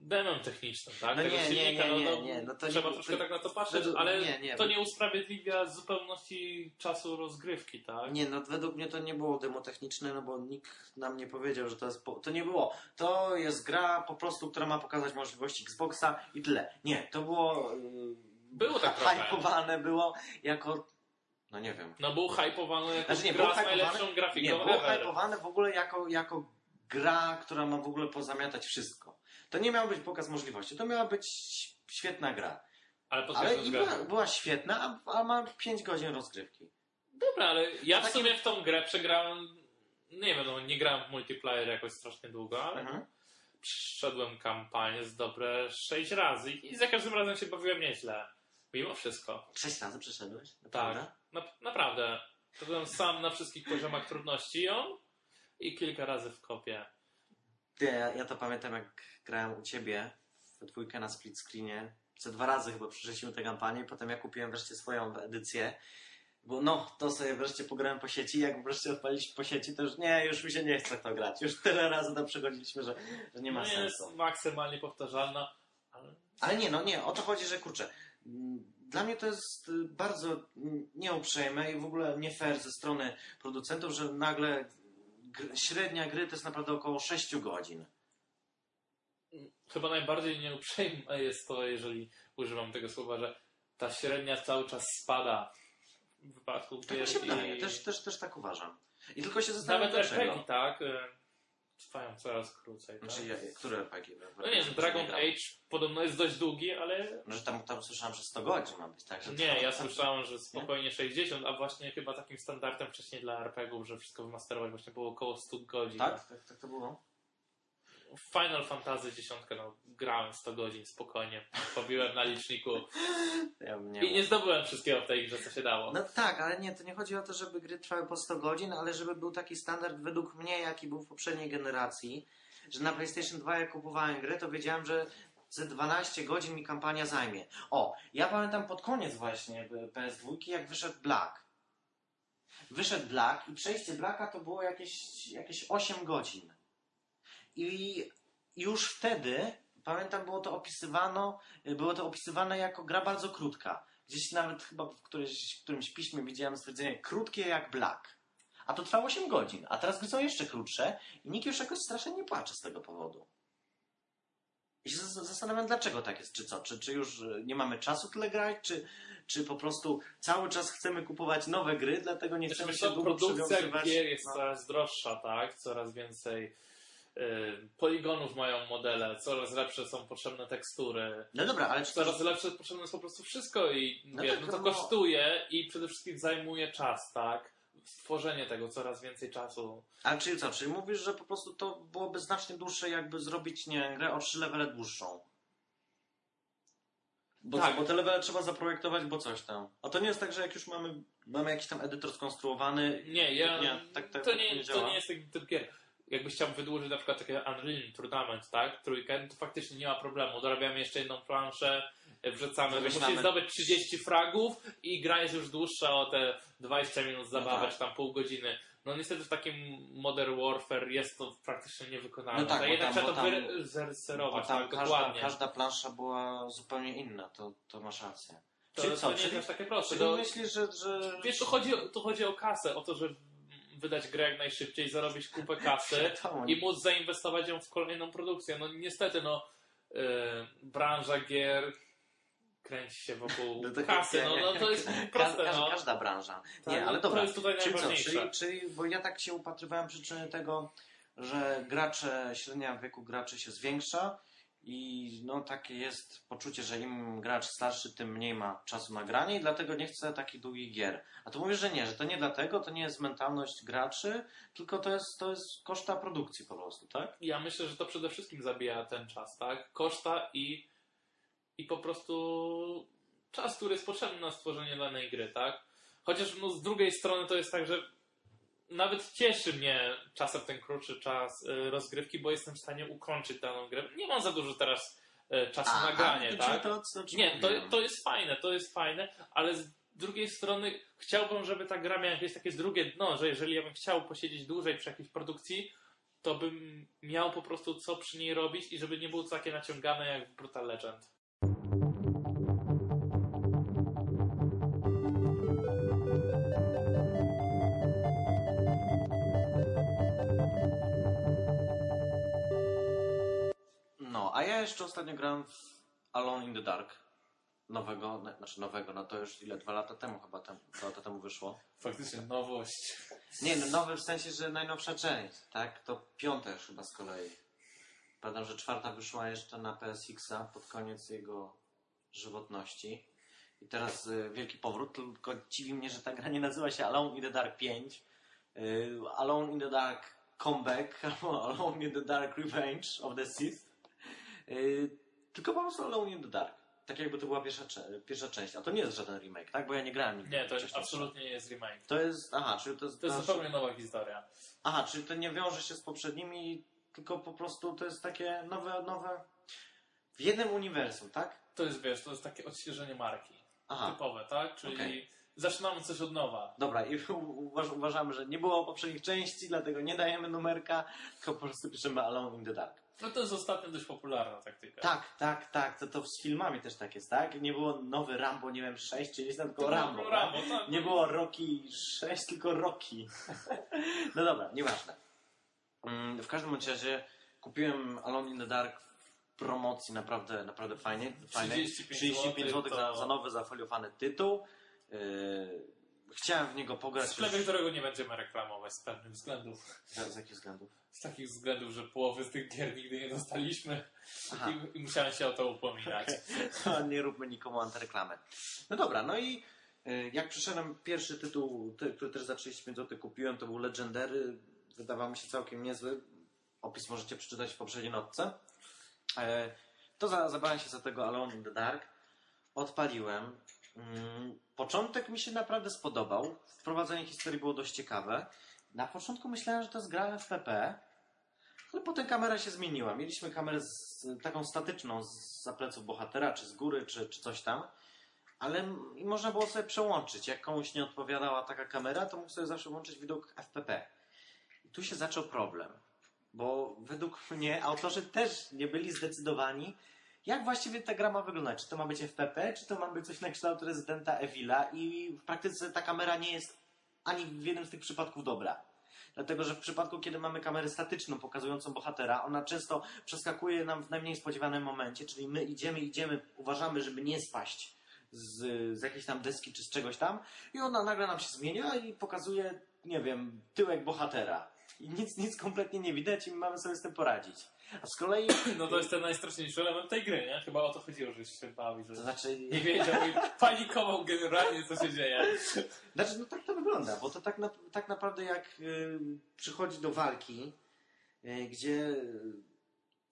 demem technicznym, tak? No Tego nie, nie, silnika, nie, no, nie, no, nie, no to trzeba nie- troszkę to- tak na to patrzeć, według- ale nie, nie, to nie usprawiedliwia zupełności czasu rozgrywki, tak? Nie, no według mnie to nie było demo techniczne, no bo nikt nam nie powiedział, że to jest. Po... To nie było. To jest gra po prostu, która ma pokazać możliwości Xboxa i tyle. Nie, to było. Yy, Było tak trochę. hypowane było jako. No nie wiem. No był hypowany jako Znaczy nie, gra było z hypowane- najlepszą grafiką Nie, było ever. hypowane w ogóle jako, jako gra, która ma w ogóle pozamiatać wszystko. To nie miał być pokaz możliwości, to miała być świetna gra. Ale Ale i była, była świetna, a, a ma 5 godzin rozgrywki. Dobra, ale ja w sumie w tą grę przegrałem, nie wiem, no nie grałem w multiplayer jakoś strasznie długo, ale Mhm. przeszedłem kampanię z dobre 6 razy i za każdym razem się bawiłem nieźle. Mimo wszystko. Sześć razy przeszedłeś? Tak. Naprawdę? Na, naprawdę. To byłem sam na wszystkich poziomach trudności i on i kilka razy w kopie. Ty, ja, ja to pamiętam jak grałem u ciebie w dwójkę na split screenie. Co dwa razy chyba przeszliśmy tę kampanię, potem ja kupiłem wreszcie swoją edycję. Bo no, to sobie wreszcie pograłem po sieci. Jak wreszcie odpalić po sieci, to już nie, już mi się nie chce to grać. Już tyle razy to przechodziliśmy, że, że nie ma no sensu. jest maksymalnie powtarzalna, ale Ale nie, no nie, o to chodzi, że kurczę. Dla mnie to jest bardzo nieuprzejme i w ogóle nie fair ze strony producentów, że nagle średnia gry to jest naprawdę około 6 godzin. chyba najbardziej nieuprzejme jest to, jeżeli używam tego słowa, że ta średnia cały czas spada w wypadku Tak gier się wydaje, i też, też, też tak uważam. I tylko się zastanawiam, nawet dlaczego. Tak, y, trwają coraz krócej. Tak? Znaczy, ja, które RPG? No nie wiem, Dragon Age podobno jest dość długi, ale No, że tam, tam słyszałem, że 100 godzin ma być, tak? Nie, to- ja słyszałem, że spokojnie 60, a właśnie chyba takim standardem wcześniej dla RPG-ów, że wszystko wymasterować właśnie było około 100 godzin. Tak? Tak, tak to było? W Final Fantasy 10 no, grałem 100 godzin spokojnie, pobiłem na liczniku Ja bym nie i nie zdobyłem wszystkiego w tej grze, co się dało. No tak, ale nie, to nie chodzi o to, żeby gry trwały po 100 godzin, ale żeby był taki standard według mnie, jaki był w poprzedniej generacji, że na PlayStation 2 jak kupowałem grę, to wiedziałem, że ze 12 godzin mi kampania zajmie. O, ja pamiętam pod koniec właśnie PS2, jak wyszedł Black. Wyszedł Black i przejście Blacka to było jakieś, jakieś 8 godzin. I już wtedy, pamiętam, było to opisywano, było to opisywane jako gra bardzo krótka. Gdzieś nawet chyba w którymś, w którymś piśmie widziałem stwierdzenie krótkie jak Black. A to trwało 8 godzin, a teraz gry są jeszcze krótsze i nikt już jakoś strasznie nie płacze z tego powodu. I się zas- zastanawiam, dlaczego tak jest, czy co? Czy, czy już nie mamy czasu tyle grać, czy, czy po prostu cały czas chcemy kupować nowe gry, dlatego nie chcemy Wiesz, się długo produkcja przywiązywać. gier jest no. coraz droższa, tak? Coraz więcej poligonów mają modele, coraz lepsze są potrzebne tekstury. no dobra, ale czy to, Coraz lepsze potrzebne jest po prostu wszystko i No tak, no to no- kosztuje i przede wszystkim zajmuje czas, tak? Stworzenie tego coraz więcej czasu. ale czyli co? Czyli mówisz, że po prostu to byłoby znacznie dłuższe, jakby zrobić, nie grę o trzy levele dłuższą. Bo, Tak. co, bo te levele trzeba zaprojektować, bo coś tam. A to nie jest tak, że jak już mamy, mamy jakiś tam edytor skonstruowany. Nie, ja, Nie, tak- tak- to, nie, to nie jest taki typ gier. Jakbyś chciał wydłużyć na przykład takie Unreal Tournament, tak? Trójkę, no to faktycznie nie ma problemu. Dorabiamy jeszcze jedną planszę, e, wrzucamy, musisz zdobyć 30 fragów i gra jest już dłuższa o te 20 minut zabawy, tak. czy tam pół godziny. No niestety w takim Modern Warfare jest to praktycznie niewykonalne. No tak, To bo jednak tam- trzeba to tam- wy- zaryserować, Bo tam tak, każda, dokładnie. każda plansza była zupełnie inna, to, to masz rację. To, czyli to co? nie Czyli, jest takie proste. czyli To- myślisz, że, że... Wiesz, tu chodzi, o- tu chodzi o kasę, o to, żeby wydać grę jak najszybciej, zarobić kupę kasy i móc zainwestować ją w kolejną produkcję. No niestety, no yy, branża gier kręci się wokół No to- kasy, no, no to jest Ka- proste, każda, no. każda branża. Nie, ale to dobra. jest tutaj czyli co? najważniejsze. Czyli, czyli, bo ja tak się upatrywałem przyczyny tego, że gracze, średnia wieku graczy się zwiększa i no takie jest poczucie, że im gracz starszy, tym mniej ma czasu na granie i dlatego nie chce takich długich gier. A tu mówisz, że nie, że to nie dlatego, to nie jest mentalność graczy, tylko to jest, to jest koszta produkcji po prostu, tak? Ja myślę, że to przede wszystkim zabija ten czas, tak? Koszta i, i po prostu czas, który jest potrzebny na stworzenie danej gry, tak? Chociaż no, z drugiej strony to jest tak, że nawet cieszy mnie czasem ten krótszy czas y, rozgrywki, bo jestem w stanie ukończyć daną grę. Nie mam za dużo teraz y, czasu na granie, tak? To, co, Nie, to, to jest fajne, to jest fajne, ale z drugiej strony chciałbym, żeby ta gra miała jakieś takie drugie dno, że jeżeli ja bym chciał posiedzieć dłużej przy jakiejś produkcji, to bym miał po prostu co przy niej robić i żeby nie było to takie naciągane jak w Brutal Legend. Jeszcze ostatnio grałem w Alone in the Dark. Nowego, no, znaczy nowego, no to już ile, dwa lata temu chyba, tem, dwa lata temu wyszło. Faktycznie nowość. Nie, no nowy w sensie, że najnowsza część, tak? To piąta już chyba z kolei. Pamiętam, że czwarta wyszła jeszcze na PSX-a pod koniec jego żywotności. I teraz y, wielki powrót, tylko dziwi mnie, że ta gra nie nazywa się Alone in the Dark 5. Y, Alone in the Dark Comeback albo Alone in the Dark Revenge of the Sith. Y, tylko po prostu Alone in the Dark. Tak jakby to była pierwsza, pierwsza część. A to nie jest żaden remake, tak? Bo ja nie grałem nigdy. Nie, to jest, absolutnie nie jest remake. To jest, aha, czyli to jest... To jest zupełnie nowa historia. Aha, czyli to nie wiąże się z poprzednimi, tylko po prostu to jest takie nowe, nowe... W jednym uniwersum, tak? To jest, wiesz, to jest takie odświeżenie marki. Aha, Typowe, tak? Czyli Okej. zaczynamy coś od nowa. dobra. I uważ, uważamy, że nie było poprzednich części, dlatego nie dajemy numerka, tylko po prostu piszemy Alone in the Dark. No to jest ostatnio dość popularna taktyka. Tak, tak, tak. To, to z filmami też tak jest, tak? Nie było nowy Rambo, nie wiem, 6 czy tam tylko Rambo. tak? Rambo, tak. Nie było Rocky 6, tylko Rocky. no dobra, nieważne. Mm, W każdym razie kupiłem Alone in the Dark w promocji naprawdę, naprawdę fajnie. fajnie. 35 35 zł za, to- za nowy, zafoliowany tytuł. Yy, chciałem w niego pograć. Sklepie, już- którego nie będziemy reklamować z pewnych względów. Z, z jakich względów? Z takich względów, że połowy z tych gier nigdy nie dostaliśmy Aha. i, i musiałem się o to upominać. To nie róbmy nikomu antyreklamy. No dobra, no i y, jak przyszedłem pierwszy tytuł, ty, który też za 35 zł kupiłem, to był Legendary. Wydawał mi się całkiem niezły. Opis możecie przeczytać w poprzedniej notce. E, To za, zabrałem się za tego Alone in the Dark. Odpaliłem. Mm, Początek mi się naprawdę spodobał. Wprowadzenie historii było dość ciekawe. Na początku myślałem, że to jest gra FPP, ale potem kamera się zmieniła. Mieliśmy kamerę z, taką statyczną z za pleców bohatera, czy z góry, czy, czy coś tam. Ale można było sobie przełączyć. Jak komuś nie odpowiadała taka kamera, to mógł sobie zawsze włączyć widok FPP. I tu się zaczął problem. Bo według mnie autorzy też nie byli zdecydowani, jak właściwie ta gra ma wyglądać. Czy to ma być FPP, czy to ma być coś na kształt rezydenta Evila i w praktyce ta kamera nie jest ani w jednym z tych przypadków dobra. Dlatego, że w przypadku, kiedy mamy kamerę statyczną pokazującą bohatera, ona często przeskakuje nam w najmniej spodziewanym momencie, czyli my idziemy, idziemy, uważamy, żeby nie spaść z, z jakiejś tam deski czy z czegoś tam i ona nagle nam się zmienia i pokazuje, nie wiem, tyłek bohatera. I nic, nic kompletnie nie widać i my mamy sobie z tym poradzić. A z kolei, No to jest ten najstraszniejszy element tej gry, nie? Chyba o to chodziło, że się bawi, że to znaczy, nie wiedział i panikował generalnie, co się dzieje. Znaczy, no tak to wygląda, bo to tak, na, tak naprawdę jak y, przychodzi do walki, y, gdzie y,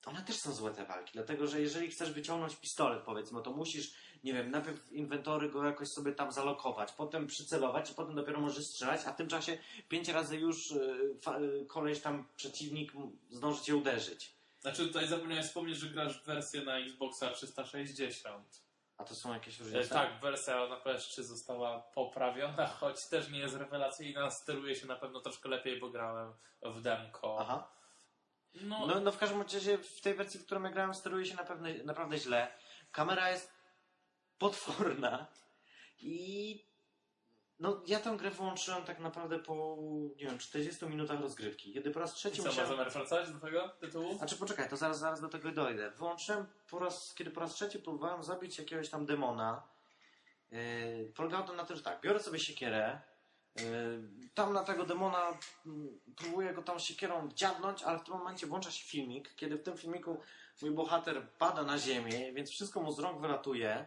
one też są złe te walki, dlatego że jeżeli chcesz wyciągnąć pistolet, powiedzmy, to musisz, nie wiem, najpierw inwentory go jakoś sobie tam zalokować, potem przycelować i potem dopiero możesz strzelać, a w tym czasie pięć razy już y, y, koleś tam, przeciwnik zdąży cię uderzyć. Znaczy tutaj zapomniałem wspomnieć, że grasz w wersję na Xboxa 360. A to są jakieś E, różnice? tak, wersja na PS3 została poprawiona, choć też nie jest rewelacyjna, steruje się na pewno troszkę lepiej, bo grałem w demko. Aha. No, No, no w każdym razie w tej wersji, w którą ja grałem, steruje się naprawdę, naprawdę źle. Kamera jest potworna i no ja tę grę wyłączyłem tak naprawdę po, nie wiem, 40 minutach rozgrywki. Kiedy po raz i trzeci co, ma musiałem... zamiar wracać do tego tytułu? Znaczy poczekaj, to zaraz, zaraz do tego dojdę. Wyłączyłem po raz, kiedy po raz trzeci próbowałem zabić jakiegoś tam demona. Yy, polegało to na tym, że tak, biorę sobie siekierę, yy, tam na tego demona mm, próbuję go tam siekierą dziabnąć, ale w tym momencie włącza się filmik, kiedy w tym filmiku mój bohater pada na ziemię, więc wszystko mu z rąk wylatuje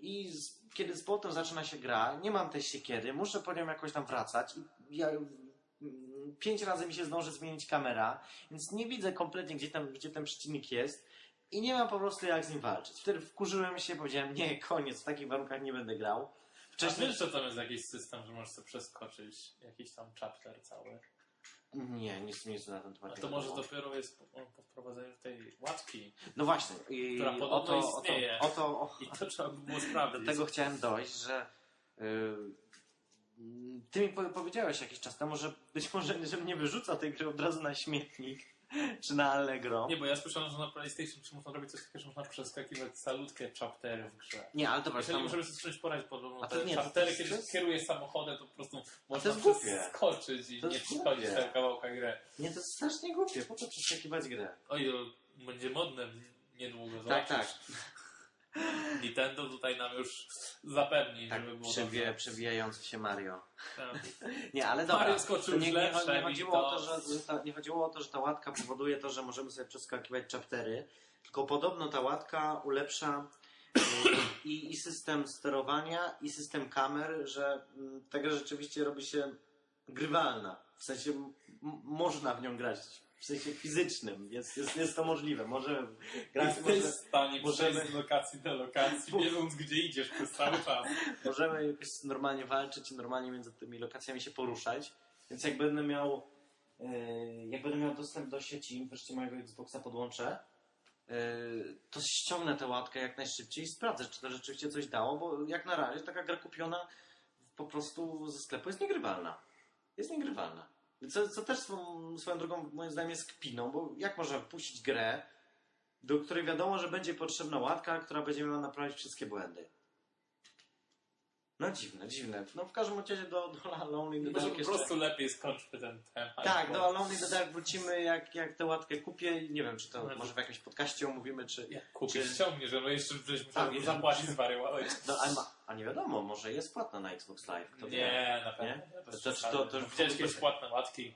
i z, kiedy z potem zaczyna się gra, nie mam tej siekiery, muszę po nią jakoś tam wracać i ja, mm, pięć razy mi się zdąży zmienić kamera, więc nie widzę kompletnie, gdzie, tam, gdzie ten przeciwnik jest i nie mam po prostu jak z nim walczyć. Wtedy wkurzyłem się, powiedziałem, nie, koniec, w takich warunkach nie będę grał. Wcześniej Wcześniej... wiesz, że tam jest jakiś system, że możesz sobie przeskoczyć jakiś tam chapter cały. Nie, nic, nic na ten temat A nie to może wiadomo. dopiero jest po, po wprowadzeniu tej łatki. No właśnie. I która podobno o to, o to, istnieje. o to, o, I to trzeba by było do sprawdzić. tego chciałem dojść, że yy, ty mi po- powiedziałeś jakiś czas temu, że być może, że mnie wyrzuca tej gry od razu na śmietnik, czy na Allegro. Nie, bo ja słyszałem, że na PlayStation czy można robić coś takiego, że można przeskakiwać salutkie chaptery w grze. Nie, ale dobra, Jeżeli tam, możemy sobie czymś poradzić, podobno A to te nie, to chaptery, kiedy to jest- kierujesz samochodem, to po prostu można przeskoczyć i To nie przychodzić tego kawałka gry. nie, to jest strasznie głupie, po co przeskakiwać grę? Oj, to będzie modne niedługo, Tak, zobaczysz. Nintendo tutaj nam już zapewni, Tak, żeby było dobrze. przewijający się Mario. Tak. Nie, ale dobra. Mario skoczył To nie, nie, nie, chodziło o to. to, że, ta, nie chodziło o to, że ta łatka powoduje to, że możemy sobie przeskakiwać chaptery, tylko podobno ta łatka ulepsza y, i, i system sterowania, i system kamer, że mm, ta rzeczywiście robi się grywalna. W sensie można w nią grać w sensie fizycznym. Jest, jest, jest to możliwe. Możemy grać, Jesteś może, w stanie możemy- przejść z lokacji do lokacji, wiedząc gdzie idziesz przez cały czas. możemy jakoś normalnie walczyć i normalnie między tymi lokacjami się poruszać. Więc jak będę miał yy, jak będę miał dostęp do sieci, wreszcie mojego Xboxa podłączę, yy, to ściągnę tę łatkę jak najszybciej i sprawdzę, czy to rzeczywiście coś dało, bo jak na razie taka gra kupiona po prostu ze sklepu jest niegrywalna. Jest niegrywalna. Co, co też swoją, swoją drogą moim zdaniem jest kpiną, bo jak można puścić grę, do której wiadomo, że będzie potrzebna łatka, która będzie miała naprawić wszystkie błędy. No dziwne, dziwne. No w każdym razie do, do Lonely in the Może Dark po jeszcze... prostu lepiej skończmy ten temat. Tak, bo do Alone in the Dark wrócimy, jak, jak tę łatkę kupię i nie wiem, czy to No to- może w jakimś podcaście omówimy, czy... Jak kupisz, Czy- że no jeszcze żeś Tak, musiał jeżeli- zapłacić zwariowałeś. No, a, ma, a nie wiadomo, może jest płatna na Xbox Live. Kto wie? Nie, na pewno. Nie? To, To- jest to- to- to Widziałeś w ogóle- kiedyś płatne łatki?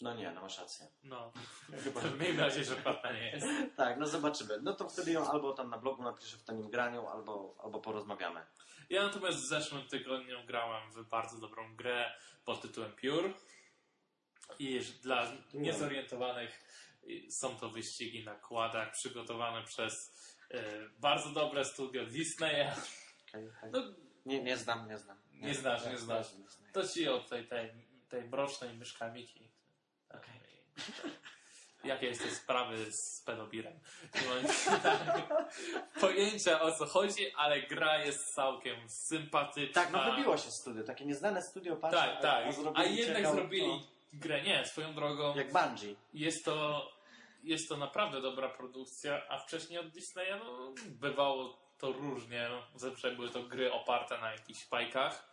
No nie, no masz rację. No, chyba miejmy nadzieję, że płatna nie jest. Tak, no zobaczymy. No to wtedy ją albo tam na blogu napiszę w tanim graniu, albo, albo porozmawiamy. Ja natomiast w zeszłym tygodniu grałem w bardzo dobrą grę pod tytułem Pure. I dla niezorientowanych są to wyścigi na kładach przygotowane przez y, bardzo dobre studio Disneya. Okay, okay. No, Nie, nie znam, nie znam. Nie znasz, nie znasz. znam. to ci od tej, tej, tej mrocznej myszka Miki. Okej. Jakie jest te sprawy z pedobirem? Pojęcia o co chodzi, ale gra jest całkiem sympatyczna. Tak, no wybiło się studio, takie nieznane studio, patrz, Tak, tak. A, A jednak ciekawe- zrobili grę. Nie, swoją drogą. Jak Bungie. Jest to, jest to naprawdę dobra produkcja, a wcześniej od Disneya no, bywało to różnie. No, Zazwyczaj były to gry oparte na jakichś bajkach.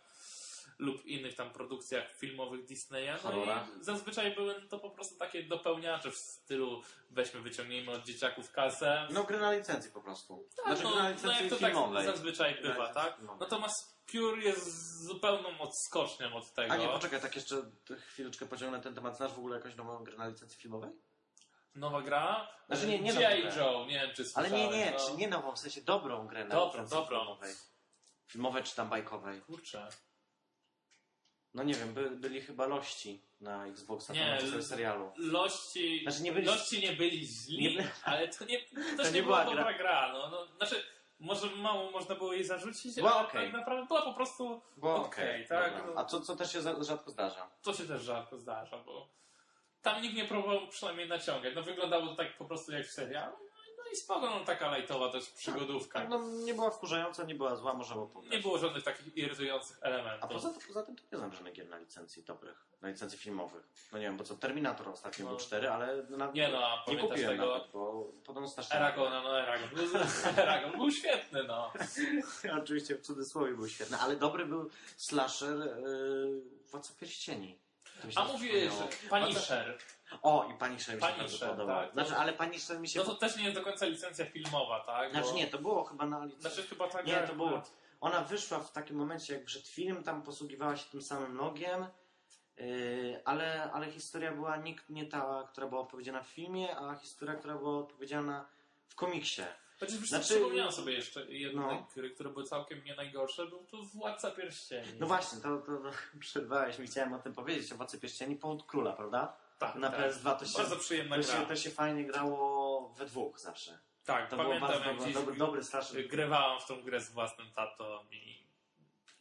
Lub innych tam produkcjach filmowych Disneya. No Horrorach. i zazwyczaj były to po prostu takie dopełniacze w stylu weźmy, wyciągnijmy od dzieciaków kasę. No gry na licencji po prostu. Tak, znaczy no, gry na no licencji jak to tak filmowej. zazwyczaj bywa, tak? Natomiast Pure jest zupełną odskocznią od tego. A nie, poczekaj, tak jeszcze chwileczkę pociągnę ten temat. Znasz w ogóle jakąś nową grę na licencji filmowej? Nowa gra? Znaczy nie- nie G.I. Joe, nie wiem czy Ale słyszałeś. nie, nie, no. czy nie nową, w sensie dobrą grę na Dobrą, licencji dobrą. filmowej. Filmowej czy tam bajkowej. Kurczę. No nie wiem, by, byli chyba lości na Xboxa, Nie, nie, na serialu. Lości, Znaczy nie byli- lości nie byli źli, Nie ale to nie, to To nie, była była dobra gra. No, no, znaczy, może mało można było jej zarzucić, Była ale okej. tak naprawdę była po prostu Bo okej, tak, dobra. no. A co, co też się za, rzadko zdarza. to się też rzadko zdarza, bo tam nikt nie próbował przynajmniej naciągać. No wyglądało to tak po prostu jak w serialu. No, i- spoko, no taka lajtowa też przygodówka. Tak, no nie była wkurzająca, nie była zła, można było pograć. Nie było żadnych takich irytujących A elementów. poza, poza tym to nie znam żadnych gier na licencji dobrych, na licencji filmowych. No nie wiem, bo co, Terminator ostatnio No. był 4, ale na, Nie no, a nie kupiłem tego nawet, bo podobno strasznie... Aragona, no Aragon. Aragon był świetny, no. Oczywiście w cudzysłowie był świetny, ale dobry był slasher yy, Władca Pierścieni. A przypomniało. że Punisher. O, i Punisher mi się Punisher, bardzo podobał. tak, to- Znaczy, ale Punisher mi się... No to też nie jest do końca licencja filmowa, tak? Znaczy Bo- nie, to było chyba na licencji. Znaczy chyba tak. Nie, to było. Ona wyszła w takim momencie, jak przed film, tam posługiwała się tym samym logiem, yy, ale, ale historia była nikt nie ta, która była opowiedziana w filmie, a historia, która była opowiedziana w komiksie. Chociaż Znaczy- znaczy, przypomniałem sobie jeszcze jedną No. gry, które były całkiem nie najgorsze, był to Władca Pierścieni. No właśnie, to, to, to przerwałeś mi, chciałem o tym powiedzieć, o Władcy Pierścieni, Powód Króla, prawda? tak, Na tak. PS2 to się, Bardzo przyjemna to gra. się, to się fajnie grało we dwóch zawsze. tak, To było pamiętam bardzo jak dobry, dobry, dobry slasher. grywałem w tą grę z własnym tatą i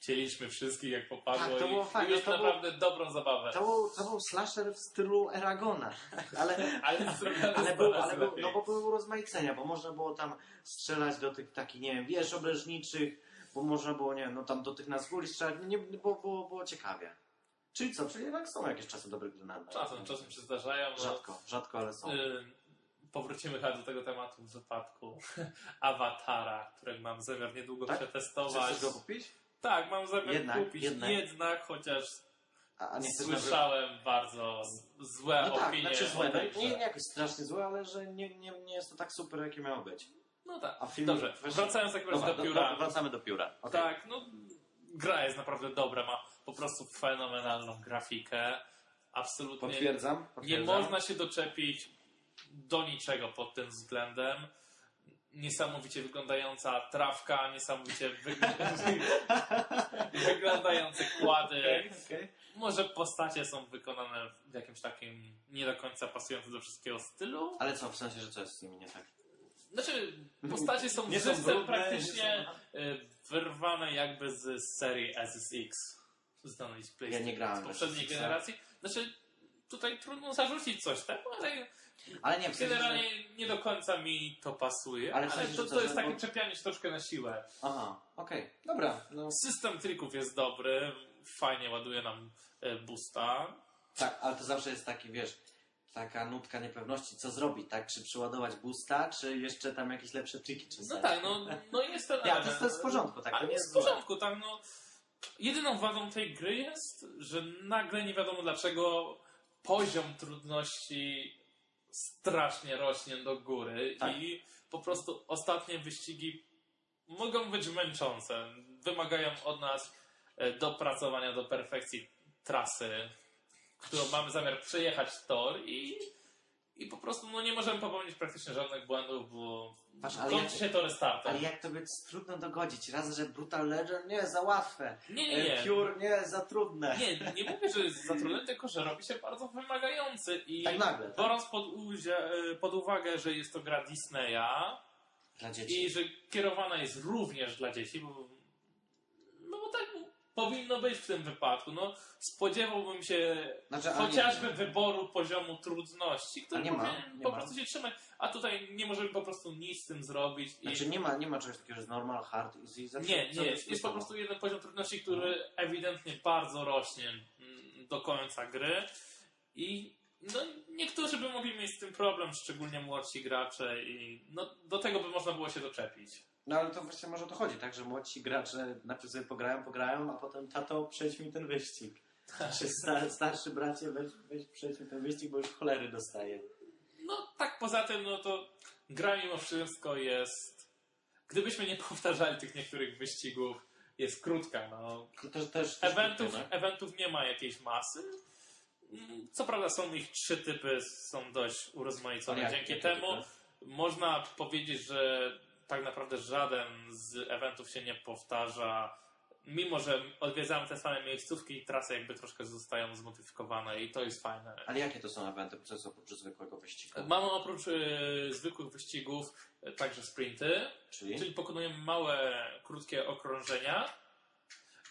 chcieliśmy wszystkich jak popadło Tak, to i, było i mieliśmy to było- naprawdę dobrą zabawę. To był, to był slasher w stylu Eragona, ale, Ale ale, był, ale był, no bo były urozmaicenia, bo można było tam strzelać do tych takich, nie wiem, wież obleżniczych, bo można było, nie wiem, no tam do tych nazguli strzelać, nie, było, było, było ciekawie. Czyli co, czyli jednak są jakieś czasy dobre gry na Czasem, czasem się zdarzają. No, Rzadko, rzadko, ale są. y, powrócimy chyba do tego tematu w wypadku Awatara, którego mam zamiar niedługo Tak? przetestować. Chcesz go kupić? Tak, mam zamiar Jednak, kupić. jednak. Jednak, chociaż A, a nie nawet- słyszałem bardzo z- złe No tak, opinie. znaczy złe, no, nie, nie jakoś strasznie złe, ale że nie, nie, nie jest to tak super, jakie miało być. No tak. A film... Dobrze, wracając tak Dobra, do pióra. wracamy do pióra. Okej. Tak, no gra jest naprawdę dobra, ma po prostu fenomenalną grafikę. Absolutnie Potwierdzam. nie potwierdzam. można się doczepić do niczego pod tym względem. Niesamowicie wyglądająca trawka, niesamowicie wy... wyglądające kłady. Okej, okej. Może postacie są wykonane w jakimś takim nie do końca pasującym do wszystkiego stylu. Ale co, w sensie, że co jest z nimi nie tak? Znaczy, postacie są Nie są brudne, praktycznie nie y, wyrwane jakby z serii SSX. Znanej z PlayStation. nie grałem Z poprzedniej generacji. Znaczy, tutaj trudno zarzucić coś temu, ale Ale nie, w sensie, że... generalnie nie do końca mi to pasuje. Ale Ale, w sensie, to, że to co, jest że- takie bo- czepianie się troszkę na siłę. Aha, okej. Dobra, no System trików jest dobry, fajnie ładuje nam e, boosta. tak, ale to zawsze jest taki, wiesz, taka nutka niepewności, co zrobić, tak? Czy przyładować boosta, czy jeszcze tam jakieś lepsze triki czy No tak, no, no jest ten Ja, to to jest w porządku, tak? To Ale nie jest w porządku, tak, no. Jedyną wadą tej gry jest, że nagle nie wiadomo dlaczego poziom trudności strasznie rośnie do góry Tak. i po prostu ostatnie wyścigi mogą być męczące. Wymagają od nas e, dopracowania do perfekcji trasy, którą mamy zamiar przejechać tor i, i po prostu no, nie możemy popełnić praktycznie żadnych błędów, bo Patrz, kończy jak- się to restartem. Ale jak to jest trudno dogodzić? Raz, że Brutal Legend nie, za łatwe. Nie, nie, nie. E, Pure nie, za trudne. Nie, nie mówię, że jest zatrudniony, tylko że robi się bardzo wymagający i Tak nagle, tak? biorąc pod, uzie, pod uwagę, że jest to gra Disneya i że kierowana jest również dla dzieci, bo, powinno być w tym wypadku. No, spodziewałbym się Znaczy, chociażby wyboru poziomu trudności, który nie ma, nie po ma. prostu się trzymać, a tutaj nie możemy po prostu nic z tym zrobić. I... Znaczy nie ma, nie ma czegoś takiego, że normal, hard, easy. Zawsze Nie, nie, jest jest po prostu jeden poziom trudności, który ewidentnie bardzo rośnie mm, do końca gry i no, niektórzy by mogli mieć z tym problem, szczególnie młodsi gracze i no, do tego by można było się doczepić. No ale to właśnie może o to chodzi, tak? Że młodsi gracze najpierw sobie pograją, pograją, a potem tato przejdź mi ten wyścig. Czy sta, starszy bracie weź, weź przejdź mi ten wyścig, bo już cholery dostaję. No tak poza tym, no to gra mimo wszystko jest... Gdybyśmy nie powtarzali tych niektórych wyścigów, jest krótka, no. Też, też, też Eventów, krótko, eventów nie ma jakiejś masy. Co prawda są ich trzy typy, są dość urozmaicone. Dzięki temu typy? można powiedzieć, że tak naprawdę żaden z eventów się nie powtarza. Mimo, że odwiedzamy te same miejscówki i trasy jakby troszkę zostają zmodyfikowane i to jest fajne. Ale jakie to są eventy, co oprócz zwykłego wyścigu? Mamy oprócz e, zwykłych wyścigów e, także sprinty, Czyli? czyli pokonujemy małe, krótkie okrążenia.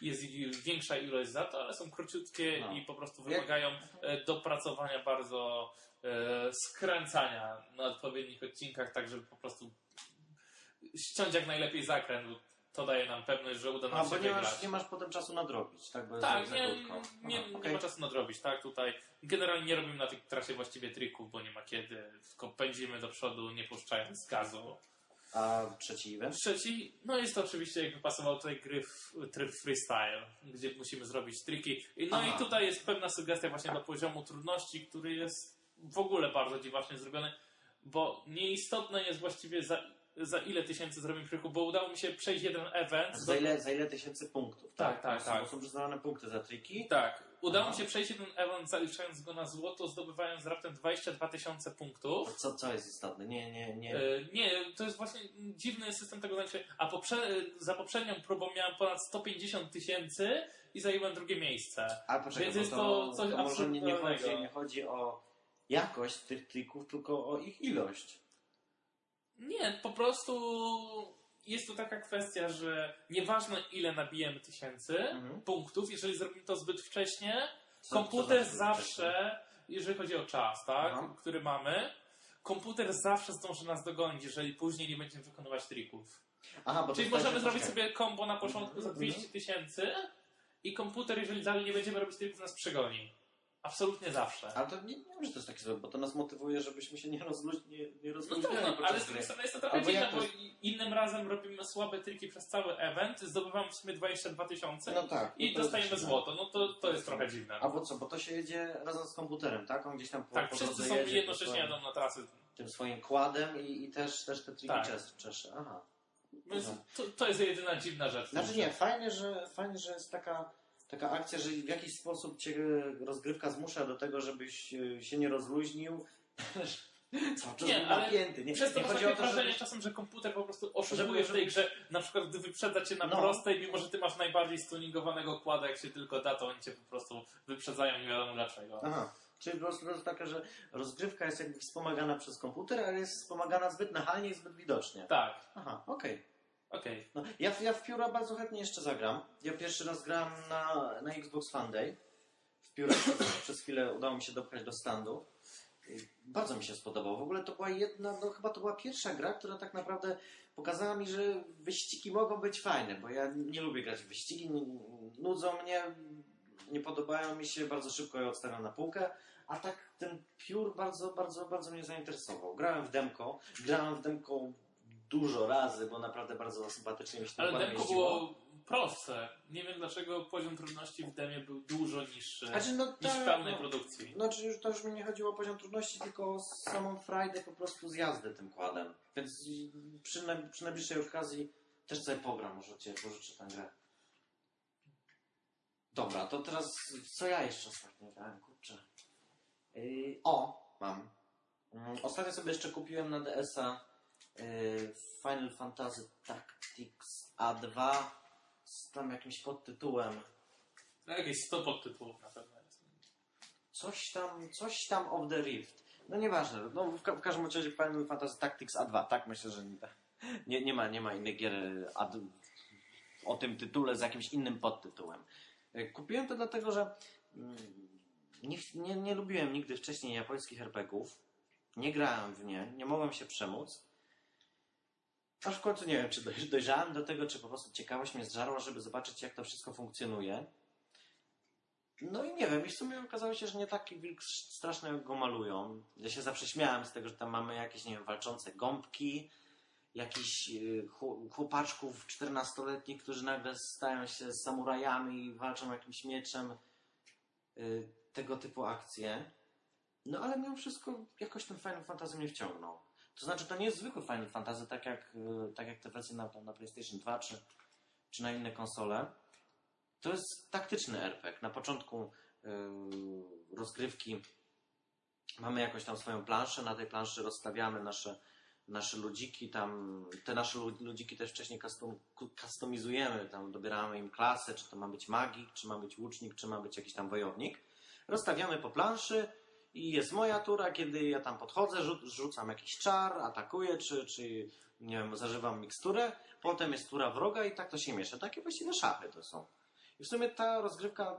Jest większa ilość za to, ale są króciutkie No. i po prostu wymagają e, dopracowania bardzo e, skręcania na odpowiednich odcinkach, tak żeby po prostu ściąć jak najlepiej zakręt, bo to daje nam pewność, że uda nam A, się bo nie wygrać. masz, nie masz potem czasu nadrobić, tak? Bo Tak, nie, nie, Aha, nie okej. ma czasu nadrobić, tak? Tutaj generalnie nie robimy na tej trasie właściwie trików, bo nie ma kiedy, tylko pędzimy do przodu, nie puszczając gazu. A trzeci event? Trzeci, no jest to oczywiście, jakby pasował tutaj gry w, tryb freestyle, gdzie musimy zrobić triki. No Aha. i tutaj jest pewna sugestia właśnie do poziomu trudności, który jest w ogóle bardzo dziwacznie zrobiony, bo nieistotne jest właściwie za, za ile tysięcy zrobimy trików, bo udało mi się przejść jeden event. Za ile, za ile tysięcy punktów? Tak, tak, tak. Bo są przyznawane punkty za triki. Tak, udało Aha. mi się przejść jeden event, zaliczając go na złoto, zdobywając raptem 22 tysiące punktów. Co, co jest istotne? Nie, nie, nie. E, nie, to jest właśnie dziwny system tego znaczy, a poprze- za poprzednią próbą miałem ponad 150 tysięcy i zajęłem drugie miejsce. A poczekaj, Więc jest to, to coś to może nie, nie, chodzi, nie chodzi o jakość tych trików, tylko o ich ilość. Nie, po prostu jest to taka kwestia, że nieważne ile nabijemy tysięcy Mhm. punktów, jeżeli zrobimy to zbyt wcześnie, Co- komputer co znaczy zawsze, jeżeli chodzi o czas, tak, Aha. który mamy, komputer zawsze zdąży nas dogonić, jeżeli później nie będziemy wykonywać trików. Aha, Czyli możemy że- zrobić poczekaj. sobie combo na początku za Mhm. 200 tysięcy i komputer, jeżeli dalej nie będziemy robić trików, nas przegoni. Absolutnie zawsze. Ale to nie, nie wiem, że to jest takie złe, bo to nas motywuje, żebyśmy się nie, rozluź, nie, nie No rozluźniali tak, no, podczas ale z drugiej strony jest to trochę Albo dziwne, bo jest- innym razem robimy słabe triki przez cały event, zdobywamy w sumie 22 tysiące No tak. i no dostajemy złoto. No to, to jest trochę dziwne. Albo co, bo to się jedzie razem z komputerem, tak? On gdzieś tam po, Tak, po wszyscy są jedzie jednocześnie jadą na trasy. tym swoim kładem i, i też, też te triki Tak. czes- czesze. Aha. Więc to, to jest jedyna dziwna rzecz. Znaczy nie, fajnie, że, fajnie, że jest taka, taka akcja, że w jakiś sposób cię rozgrywka zmusza do tego, żebyś e, się nie rozluźnił. Cały czas Nie, napięty. Nie, Przez to nie chodzi o to, wrażenie żebyś... czasem, że komputer po prostu oszukuje w tej grze. Na przykład, gdy wyprzedza cię na No. prostej, mimo że ty masz najbardziej stuningowanego kłada, jak się tylko da, to oni cię po prostu wyprzedzają, nie wiadomo dlaczego. Aha. Czyli po prostu taka, że rozgrywka jest jakby wspomagana przez komputer, ale jest wspomagana zbyt nachalnie i zbyt widocznie. Tak, Aha, okej. Okej. No, ja, ja w pióra bardzo chętnie jeszcze zagram. Ja pierwszy raz grałem na, na Xbox Fan Day. W pióra przez, chwilę udało mi się dopchać do standu. Bardzo mi się spodobało. W ogóle to była jedna, no chyba to była pierwsza gra, która tak naprawdę pokazała mi, że wyścigi mogą być fajne, bo ja nie lubię grać w wyścigi, nudzą mnie, nie podobają mi się, bardzo szybko je odstawiam na półkę, a tak ten piór bardzo, bardzo, bardzo mnie zainteresował. Grałem w demko, grałem w demko dużo razy, bo naprawdę bardzo sympatycznie mi się Ale demko jeździło. było prostsze. Nie wiem dlaczego poziom trudności w demie był dużo niższy Znaczy, no, niż w tak, pełnej no, produkcji. Znaczy, już, to już mi nie chodziło o poziom trudności, tylko o samą frajdę po prostu z jazdy tym kładem. Więc przy, na, przy najbliższej okazji też sobie pogram, może cię pożyczę tę grę. Dobra, to teraz co ja jeszcze ostatnio grałem, kurczę. Yy, o, mam. Mm, Ostatnio sobie jeszcze kupiłem na DS-a Final Fantasy Tactics A2 z tam jakimś podtytułem. No, jakieś 100 podtytułów na pewno jest. Coś tam, coś tam of the Rift. No nieważne, no w, ka- w każdym razie Final Fantasy Tactics A2, tak myślę, że nie, nie, nie, ma, nie ma innych gier e, o tym tytule z jakimś innym podtytułem. E, Kupiłem to dlatego, że mm, nie, nie, nie lubiłem nigdy wcześniej japońskich RPGów. Nie grałem w nie, nie mogłem się przemóc. Aż w końcu nie wiem, czy doj- dojrzałem do tego, czy po prostu ciekawość mnie zżarła, żeby zobaczyć, jak to wszystko funkcjonuje. No i nie wiem, i w sumie okazało się, że nie taki wilk straszny jak go malują. Ja się zawsze śmiałem z tego, że tam mamy jakieś, nie wiem, walczące gąbki jakichś y, chło- chłopaczków 14-letnich, którzy nagle stają się samurajami i walczą jakimś mieczem. Y, tego typu akcje. No ale mimo wszystko jakoś ten Final Fantasy mnie wciągnął. To znaczy to nie jest zwykły Final Fantasy, tak jak, y, tak jak te wersje na, na PlayStation 2 czy, czy na inne konsole. To jest taktyczny RPG. Na początku y, rozgrywki mamy jakąś tam swoją planszę, na tej planszy rozstawiamy nasze, nasze ludziki, tam te nasze lu- ludziki też wcześniej custom, customizujemy, tam dobieramy im klasę, czy to ma być magik, czy ma być łucznik, czy ma być jakiś tam wojownik. Rozstawiamy po planszy i jest moja tura, kiedy ja tam podchodzę, rzu- rzucam jakiś czar, atakuję, czy, czy nie wiem, zażywam miksturę, potem jest tura wroga i tak to się miesza. Takie właściwie szachy to są. I w sumie ta rozgrywka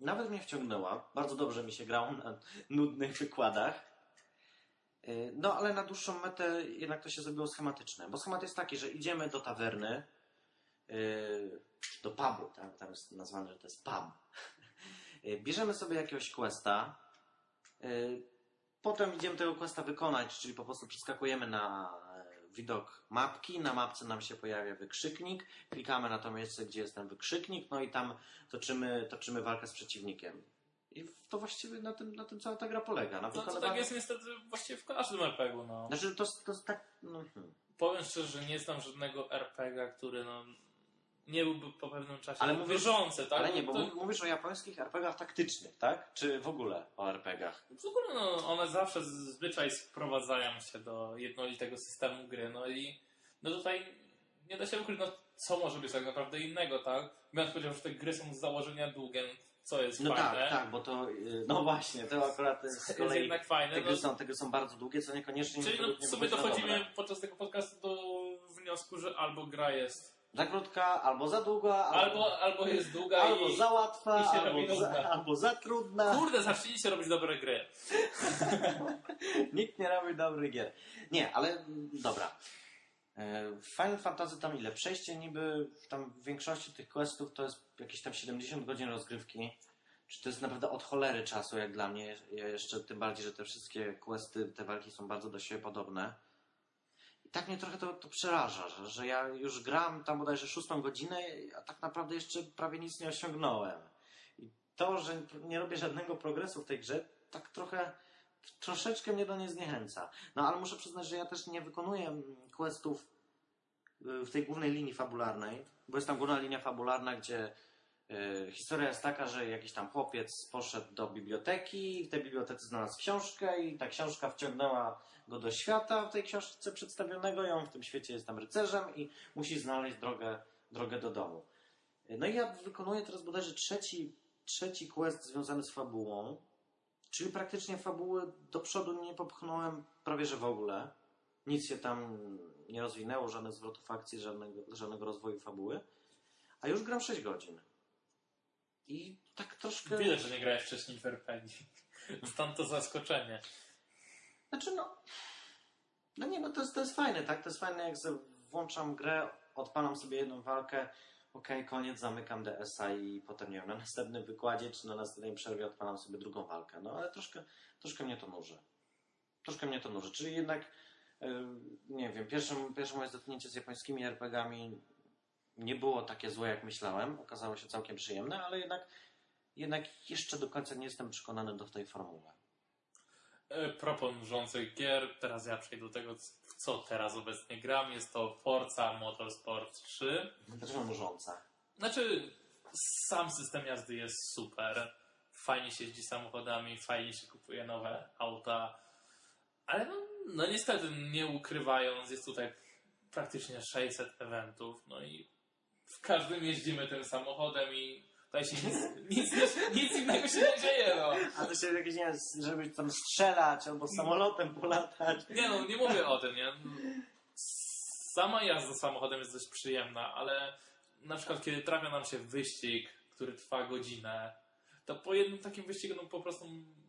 nawet mnie wciągnęła. Bardzo dobrze mi się grało na nudnych wykładach. Yy, No, ale na dłuższą metę jednak to się zrobiło schematyczne. Bo schemat jest taki, że idziemy do tawerny, yy, do pubu, tak? tam jest nazwane, że to jest pub. Yy, Bierzemy sobie jakiegoś questa, potem idziemy tego questa wykonać, czyli po prostu przeskakujemy na e, widok mapki, na mapce nam się pojawia wykrzyknik, klikamy na to miejsce, gdzie jest ten wykrzyknik, no i tam toczymy, toczymy walkę z przeciwnikiem. I to właściwie na tym, na tym cała ta gra polega. Na No to tak jest niestety właściwie w każdym RPG-u, no. Znaczy to, to tak... No, hmm. Powiem szczerze, że nie znam żadnego RPG-a, który no, nie byłby po pewnym czasie Ale mówisz- wierzący, tak? Ale nie, bo to, mów- mówisz o japońskich RPGach taktycznych, tak? Czy w ogóle o RPGach? w ogóle no, one zawsze zazwyczaj sprowadzają się do jednolitego systemu gry, no i no tutaj nie da się ukryć, no co może być tak naprawdę innego, tak? Biorąc powiedział, że te gry są z założenia długie, co jest No fajne. tak, tak, bo to... y, No właśnie, to akurat jest z Jest kolei... jednak fajne. Te No, gry, są, te gry są bardzo długie, co niekoniecznie... czyli no, w sumie dochodzimy podczas tego podcastu do wniosku, że albo gra jest, Za krótka, albo za długa, albo, albo jest długa albo i... za łatwa, i albo, za, albo za trudna. Kurde, zacznijcie robić dobre gry. Nikt nie robi dobrych gier. Nie, ale mm, dobra. E, Final Fantasy tam ile? Przejście niby tam w większości tych questów to jest jakieś tam 70 godzin rozgrywki. Czy to jest naprawdę od cholery czasu, jak dla mnie? Ja jeszcze tym bardziej, że te wszystkie questy, te walki są bardzo do siebie podobne. Tak mnie trochę to, to przeraża, że, że ja już gram tam bodajże szóstą godzinę, a tak naprawdę jeszcze prawie nic nie osiągnąłem. I to, że nie robię żadnego progresu w tej grze, tak trochę troszeczkę mnie do niej zniechęca. No ale muszę przyznać, że ja też nie wykonuję mm, questów y, w tej głównej linii fabularnej, bo jest tam główna linia fabularna, gdzie historia jest taka, że jakiś tam chłopiec poszedł do biblioteki w tej bibliotece znalazł książkę i ta książka wciągnęła go do świata w tej książce przedstawionego i on w tym świecie jest tam rycerzem i musi znaleźć drogę, drogę do domu. Y, No i ja wykonuję teraz bodajże trzeci, trzeci quest związany z fabułą, Czyli praktycznie fabuły do przodu nie popchnąłem prawie że w ogóle. Nic się tam nie rozwinęło, żadnych zwrotów akcji, żadnego, żadnego rozwoju fabuły. A już gram 6 godzin. I tak troszkę. Widać, że nie grałeś wcześniej w RPG. Stąd to zaskoczenie. Znaczy no. No nie, no to jest, to jest fajne, tak? To jest fajne, jak włączam grę, odpalam sobie jedną walkę, okej, koniec, zamykam DS-a i potem, nie wiem, na następnym wykładzie czy na następnej przerwie odpalam sobie drugą walkę. No ale troszkę, troszkę mnie to nuży. Troszkę mnie to nuży. Czyli jednak, yy, nie wiem, pierwsze, pierwsze moje zetknięcie z japońskimi RPG-ami nie było takie złe, jak myślałem. Okazało się całkiem przyjemne, ale jednak, jednak jeszcze do końca nie jestem przekonany do tej formuły. E, Propos nużących gier, teraz ja przejdę do tego, w co teraz obecnie gram. Jest to Forza Motorsport 3. Dlaczego nużąca? Znaczy, sam system jazdy jest super. Fajnie się jeździ samochodami, fajnie się kupuje nowe auta. Ale no, no niestety, nie ukrywając, jest tutaj praktycznie 600 eventów. No i w każdym jeździmy tym samochodem i tutaj się nic, nic, nic innego się nie dzieje. No. A to się jakieś, nie żeby tam strzelać albo samolotem polatać. Nie no, nie mówię o tym, nie? Sama jazda samochodem jest dość przyjemna, ale na przykład kiedy trafia nam się wyścig, który trwa godzinę, to po jednym takim wyścigu no po prostu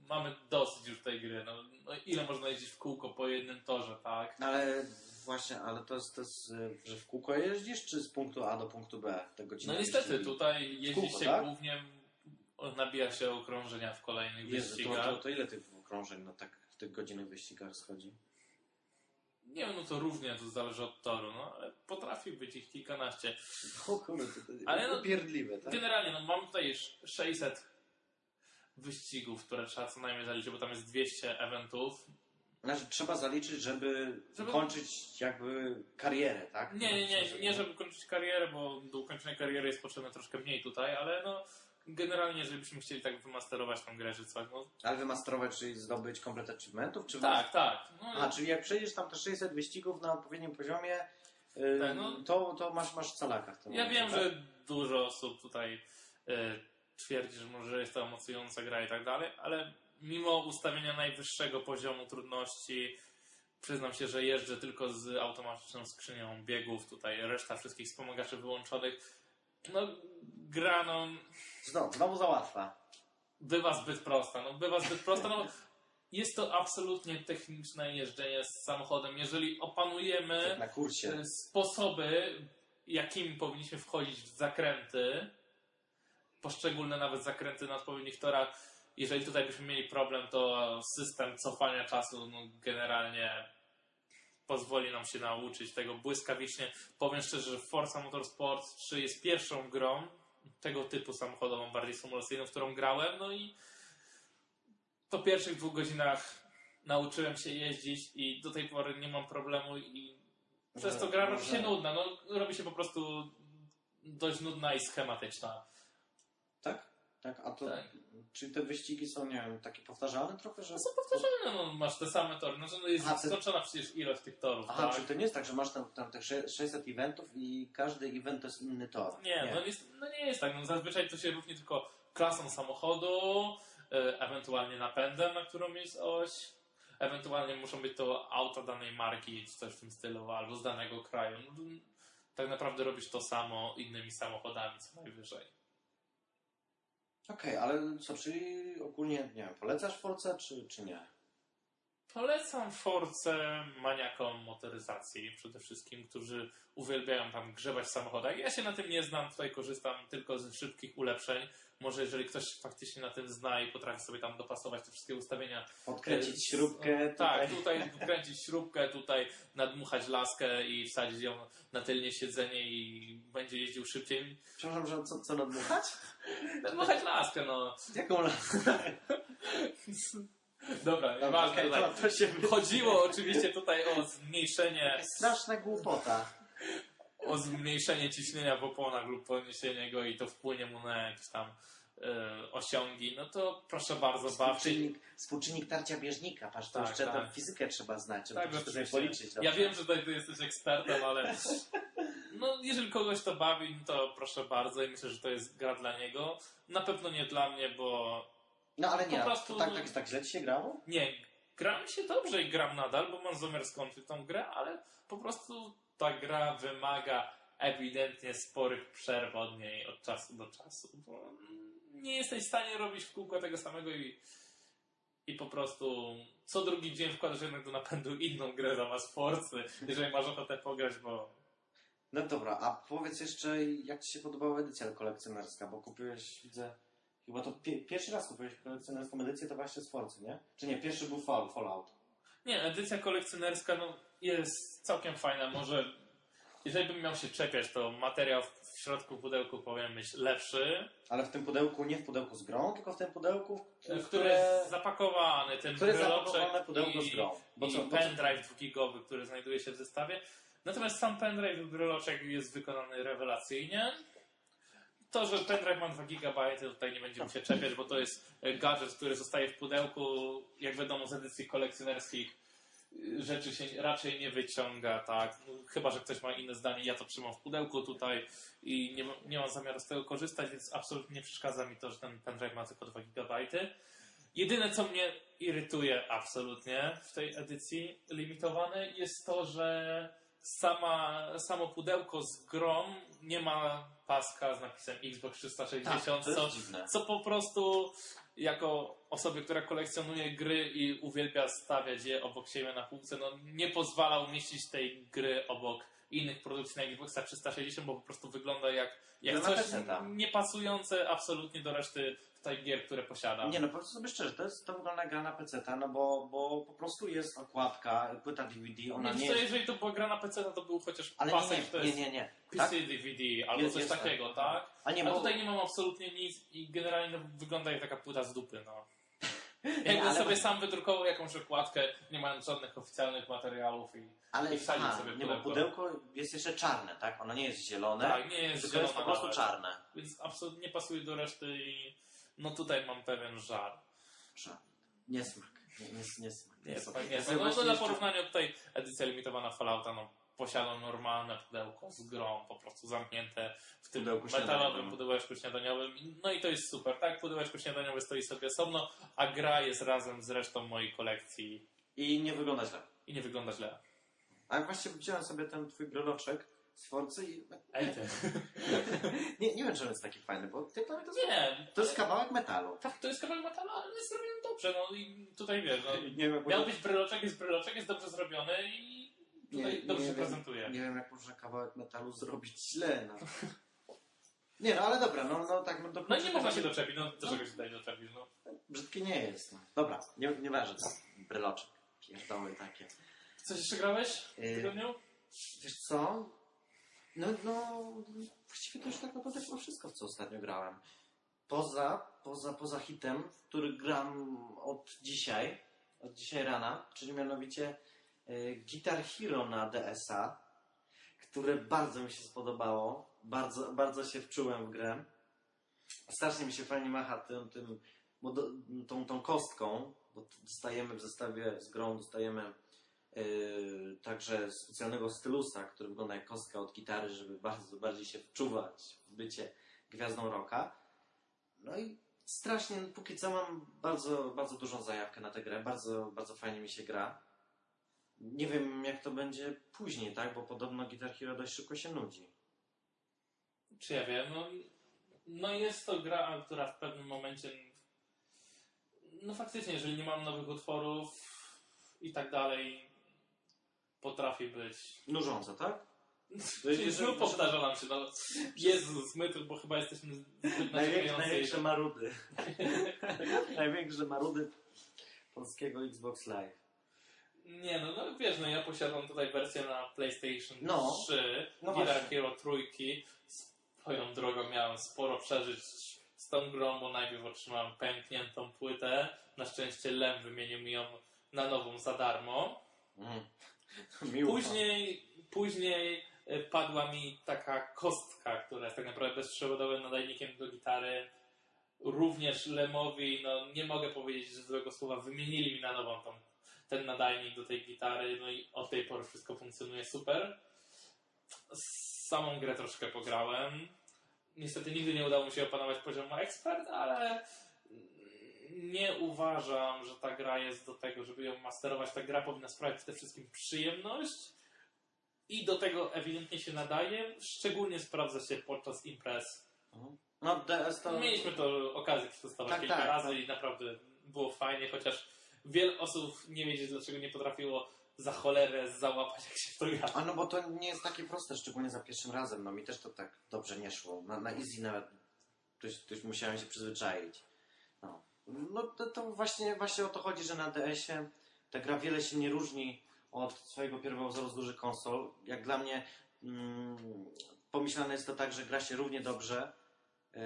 mamy dosyć już tej gry. No, no ile można jeździć w kółko po jednym torze, tak? Ale właśnie, ale to jest, to jest, y, że w kółko jeździsz, czy z punktu A do punktu B te godziny? No niestety, jeździ? tutaj jeździ kółko, się tak? głównie, nabija się okrążenia w kolejnych Jezu, to, wyścigach. to, to ile tych okrążeń no tak w tych godzinnych wyścigach schodzi? Nie wiem, no to różnie to zależy od toru, no ale potrafi być ich kilkanaście. O kurde, to, to Ale no- upierdliwe, tak? Generalnie, no mam tutaj sz- 600 wyścigów, które trzeba co najmniej zaliczyć, bo tam jest 200 eventów. Znaczy, trzeba zaliczyć, żeby, Żeby- kończyć jakby karierę, tak? Nie, nie, nie, nie żeby kończyć karierę, bo do ukończenia kariery jest potrzebne troszkę mniej tutaj, ale no generalnie, jeżeli byśmy chcieli tak wymasterować tą grę, czy coś, no Ale wymasterować, czyli zdobyć komplet achievementów? Czy tak, tak. No, A, czyli jak przejdziesz tam te 600 wyścigów na odpowiednim poziomie, yy, Tak, no. to, to masz, masz calaka w tym Ja momencie, wiem, tak? że dużo osób tutaj e, twierdzi, że może jest to emocjonująca gra i tak dalej, ale mimo ustawienia najwyższego poziomu trudności, przyznam się, że jeżdżę tylko z automatyczną skrzynią biegów, tutaj reszta wszystkich wspomagaczy wyłączonych. No, gra no, Znowu, znowu za łatwa. bywa zbyt prosta. No, bywa zbyt prosta, no, jest to absolutnie techniczne jeżdżenie z samochodem. Jeżeli opanujemy kursie. e, sposoby, jakimi powinniśmy wchodzić w zakręty, poszczególne nawet zakręty na odpowiednich torach. Jeżeli tutaj byśmy mieli problem, to system cofania czasu no, generalnie pozwoli nam się nauczyć tego błyskawicznie. Powiem szczerze, że Forza Motorsport 3 jest pierwszą grą tego typu samochodową, bardziej symulacyjną, w którą grałem, no i po pierwszych dwóch godzinach nauczyłem się jeździć i do tej pory nie mam problemu i przez to gra robi się nudna. No, robi się po prostu dość nudna i schematyczna. Tak? Tak, a to, Tak. czyli te wyścigi są, nie wiem, takie powtarzalne trochę, że... To są powtarzalne, no, masz te same tory. No, no jest A, ty- skończona przecież ilość tych torów. Aha, tak? czyli to nie jest tak, że masz tam, tam tych sze- 600 eventów i każdy event to jest inny tor. Nie, No, jest, no nie jest tak. No, zazwyczaj to się różni tylko klasą samochodu, e, ewentualnie napędem, na którą jest oś. Ewentualnie muszą być to auta danej marki, czy coś w tym stylu, albo z danego kraju. No, tak naprawdę robisz to samo innymi samochodami, co najwyżej. Okej, ale co, czyli ogólnie, nie wiem, polecasz Force czy, czy nie? Polecam Force maniakom motoryzacji przede wszystkim, którzy uwielbiają tam grzebać w samochodach. Ja się na tym nie znam, tutaj korzystam tylko z szybkich ulepszeń. Może jeżeli ktoś faktycznie na tym zna i potrafi sobie tam dopasować te wszystkie ustawienia. Podkręcić e, śrubkę. Tak, tutaj. tutaj wkręcić śrubkę, tutaj nadmuchać laskę i wsadzić ją na tylnie siedzenie i będzie jeździł szybciej. Przepraszam, że co, co nadmuchać? Nadmuchać laskę, no. Jaką laskę? Dobra, Dobra, tutaj. to, to się Chodziło oczywiście tutaj o zmniejszenie straszna głupota. O zmniejszenie ciśnienia w oponach lub podniesienie go i to wpłynie mu na jakieś tam e, osiągi, no to proszę bardzo, bawcie. Współczynnik, współczynnik tarcia bieżnika. Patrz, to Tak, jeszcze tak. tę fizykę trzeba znać, żeby Tak, to sobie policzyć. Ja dobrze. wiem, że tutaj ty jesteś ekspertem, ale no, jeżeli kogoś to bawi, no to proszę bardzo i myślę, że to jest gra dla niego. Na pewno nie dla mnie, bo No ale nie, prostu- tak, tak, tak źle ci się grało? nie, gram się dobrze i gram nadal, bo mam zamiar skończyć tą grę, ale po prostu ta gra wymaga ewidentnie sporych przerw od niej od czasu do czasu, bo nie jesteś w stanie robić w kółko tego samego i, i po prostu co drugi dzień wkładasz jednak do napędu inną grę zamiast Forcy, jeżeli masz ochotę pograć, bo No dobra, a powiedz jeszcze, jak ci się podobała edycja kolekcjonerska, bo kupiłeś, widzę, chyba to pie- pierwszy raz kupiłeś kolekcjonerską edycję, to właśnie z Forcy, nie? Czy nie, pierwszy był Fall, Fallout. nie, edycja kolekcjonerska no, jest całkiem fajna, może jeżeli bym miał się czepiać, to materiał w środku pudełku powinien być lepszy, Ale w tym pudełku, nie w pudełku z grą, tylko w tym pudełku, które, które... jest zapakowany, ten które zapakowane pudełko i, z grą. Bo i co, pendrive dwugigowy, który znajduje się w zestawie. Natomiast sam pendrive bryloczek jest wykonany rewelacyjnie. To, że pendrive ma 2 GB, tutaj nie będziemy się czepiać, bo to jest gadżet, który zostaje w pudełku. Jak wiadomo z edycji kolekcjonerskich rzeczy się raczej nie wyciąga, tak. No, chyba, że ktoś ma inne zdanie. Ja to trzymam w pudełku tutaj i nie, nie mam zamiaru z tego korzystać, więc absolutnie nie przeszkadza mi to, że ten pendrive ma tylko 2 GB. Jedyne, co mnie irytuje absolutnie w tej edycji limitowanej, jest to, że sama, samo pudełko z grą nie ma paska z napisem Xbox 360, tak, co, co po prostu jako osoby, która kolekcjonuje gry i uwielbia stawiać je obok siebie na półce, no nie pozwala umieścić tej gry obok innych produkcji na Xboxa 360, bo po prostu wygląda jak, jak No coś niepasujące absolutnie do reszty tutaj gier, które posiada. Nie no, powiedz sobie szczerze, to, jest, to wygląda gra na PC, no bo, bo po prostu jest okładka, płyta DVD, ona nie, nie co, jest... jeżeli to była gra na PC, to był chociaż Ale pasek, nie, to nie, jest nie, nie, nie. PC Tak? DVD albo Jest- coś jest takiego, tak. tak? A nie, A bo... tutaj nie mam absolutnie nic i generalnie no, wygląda jak taka płyta z dupy, no. Nie, Jakby ale- sobie sam wydrukował jakąś okładkę, nie mając żadnych oficjalnych materiałów i... Ale i wsadzić aha, sobie nie, bo pudełko. pudełko jest jeszcze czarne, tak? Ono nie jest zielone, Tak, nie jest tylko jest po prostu nawet. czarne. Więc absolutnie nie pasuje do reszty i no tutaj mam pewien żar. Czarne. Niesmak. Nie, nie, niesmak. Nie, Niesmak. tak, Ja nie, sobie no, właśnie dla porównania tutaj edycja limitowana Fallouta no, posiada normalne pudełko z grą, po prostu zamknięte w tym Pudełku metalowym pudełeczku śniadaniowym. No i to jest super, tak? Pudełeczko śniadaniowe stoi sobie osobno, a gra jest razem z resztą mojej kolekcji I nie wygląda źle. i nie wygląda źle. A właśnie wziąłem sobie ten twój breloczek z Forcy i... Ej, ty. Nie, nie wiem, czy on jest taki fajny, bo ty to jest... Nie, To jest kawałek metalu. tak, to jest kawałek metalu, ale jest zrobiony dobrze, no i tutaj wiesz, no, Nie wiem, miał być bryloczek, jest bryloczek, jest dobrze zrobiony i tutaj Nie, dobrze nie się wiem. prezentuje. Nie wiem, jak można kawałek metalu zrobić źle. No. Nie, no ale dobra, no, no tak. No, do No i nie można się doczepić, no do czego się tutaj doczepisz, no. Brzydki nie jest. No. Dobra, nie, nieważne. to Bryloczek. Pierdoły takie. Coś jeszcze grałeś w Yy, tygodniu? Wiesz co? No, no, właściwie to już tak naprawdę chyba wszystko, w co ostatnio grałem. Poza, poza, poza hitem, który gram od dzisiaj, od dzisiaj rana, czyli mianowicie y, Guitar Hero na DS-a, które bardzo mi się spodobało. Bardzo, bardzo się wczułem w grę. Strasznie mi się fajnie macha tym, tym, tą, tą kostką, bo dostajemy w zestawie z grą, dostajemy także specjalnego stylusa, który wygląda jak kostka od gitary, żeby bardzo bardziej się wczuwać w bycie gwiazdą rocka. No i strasznie, póki co mam bardzo, bardzo dużą zajawkę na tę grę, bardzo, bardzo fajnie mi się gra. Nie wiem jak to będzie później, tak, bo podobno Guitar Hero dość szybko się nudzi. Czy ja wiem, no, no jest to gra, która w pewnym momencie no faktycznie, jeżeli nie mam nowych utworów i tak dalej potrafi być Nużące, tak? Czyli znów powtarza nam się, no Jezus, my tu, bo chyba jesteśmy zbyt Największe, największe marudy. największe marudy polskiego Xbox Live. Nie no, no wiesz, no ja posiadam tutaj wersję na PlayStation No. 3, No Guitar. Hero trójki. Swoją drogą miałem sporo przeżyć z tą grą, bo najpierw otrzymałem pękniętą płytę. Na szczęście Lem wymienił mi ją na nową za darmo. Mm. Później, później y, padła mi taka kostka, która jest tak naprawdę bezprzewodowym nadajnikiem do gitary. Również Lemowi, no nie mogę powiedzieć że złego słowa, wymienili mi na nową tą, ten nadajnik do tej gitary, no i od tej pory wszystko funkcjonuje super. Z samą grę troszkę pograłem. Niestety nigdy nie udało mi się opanować poziomu ekspert, ale nie uważam, że ta gra jest do tego, żeby ją masterować. Ta gra powinna sprawiać przede wszystkim przyjemność i do tego ewidentnie się nadaje. Szczególnie sprawdza się podczas imprez. No DS to... Mieliśmy to okazję przetestować Tak, kilka tak, razy tak. i naprawdę było fajnie, chociaż wiele osób nie wiedzieć dlaczego nie potrafiło za cholerę załapać jak się to gra. A no bo to nie jest takie proste, szczególnie za pierwszym razem. No mi też to tak dobrze nie szło. Na, na easy nawet dość, dość musiałem się przyzwyczaić. No, to, to właśnie, właśnie o to chodzi, że na DS-ie ta gra wiele się nie różni od swojego pierwowzoru z konsol. Jak dla mnie mm, pomyślane jest to tak, że gra się równie dobrze, yy,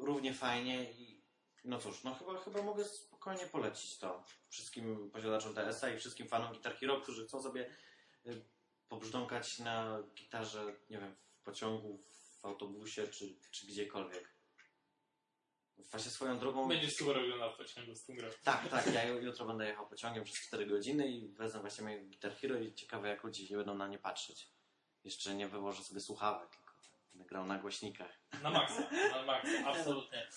równie fajnie i no cóż, no chyba, chyba mogę spokojnie polecić to wszystkim posiadaczom DS-a i wszystkim fanom Guitar Hero, którzy chcą sobie y, pobrzdąkać na gitarze, nie wiem, w pociągu, w autobusie czy, czy gdziekolwiek. Właśnie swoją drogą. Będziesz super oglądał w pociągu z grą. Tak, tak, ja ju- jutro będę jechał pociągiem przez 4 godziny i wezmę właśnie moje Guitar Hero i ciekawe jak ludzie nie będą na nie patrzeć. Jeszcze nie wyłożę sobie słuchawek, tylko będę grał na głośnikach. Na maksa, na maksa, absolutnie.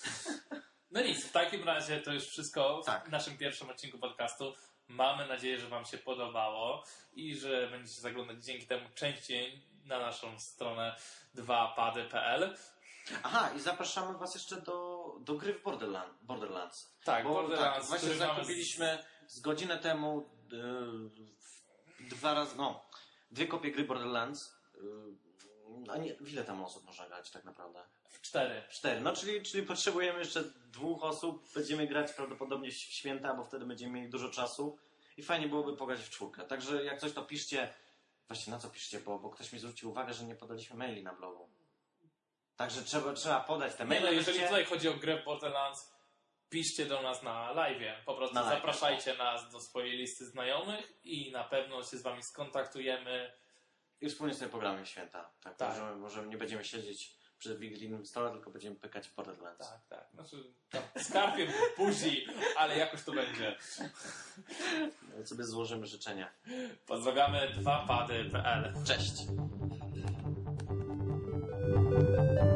No nic, w takim razie to już wszystko Tak. w naszym pierwszym odcinku podcastu. Mamy nadzieję, że Wam się podobało i że będziecie zaglądać dzięki temu częściej na naszą stronę 2pady.pl. Aha, i zapraszamy Was jeszcze do, do gry w Borderland, Borderlands. Tak, Bo Borderlands, tak, właśnie zakupiliśmy z godzinę temu yy, dwa razy, no, dwie kopie gry Borderlands. Yy, A nie, ile tam osób można grać tak naprawdę? W cztery. Cztery. No czyli, czyli potrzebujemy jeszcze dwóch osób. Będziemy grać prawdopodobnie w święta, bo wtedy będziemy mieli dużo czasu. I fajnie byłoby pograć w czwórkę. Także jak coś to piszcie. Właśnie na co piszcie, bo, bo ktoś mi zwrócił uwagę, że nie podaliśmy maili na blogu. Także trzeba, trzeba podać te Nie maile. no, jeżeli tutaj chodzi o grę w Borderlands, piszcie do nas na live. Po prostu Na live. zapraszajcie nas do swojej listy znajomych i na pewno się z wami skontaktujemy. I wspólnie sobie pogramy święta. Tak, Tak. Możemy, możemy, nie będziemy siedzieć przy wigilijnym stole, tylko będziemy pykać w Borderlands. Tak, tak. Znaczy, tam skarpiem buzi, ale jakoś to będzie. Nawet sobie złożymy życzenia. Pozdrawiamy 2pady.pl Cześć! なるほど。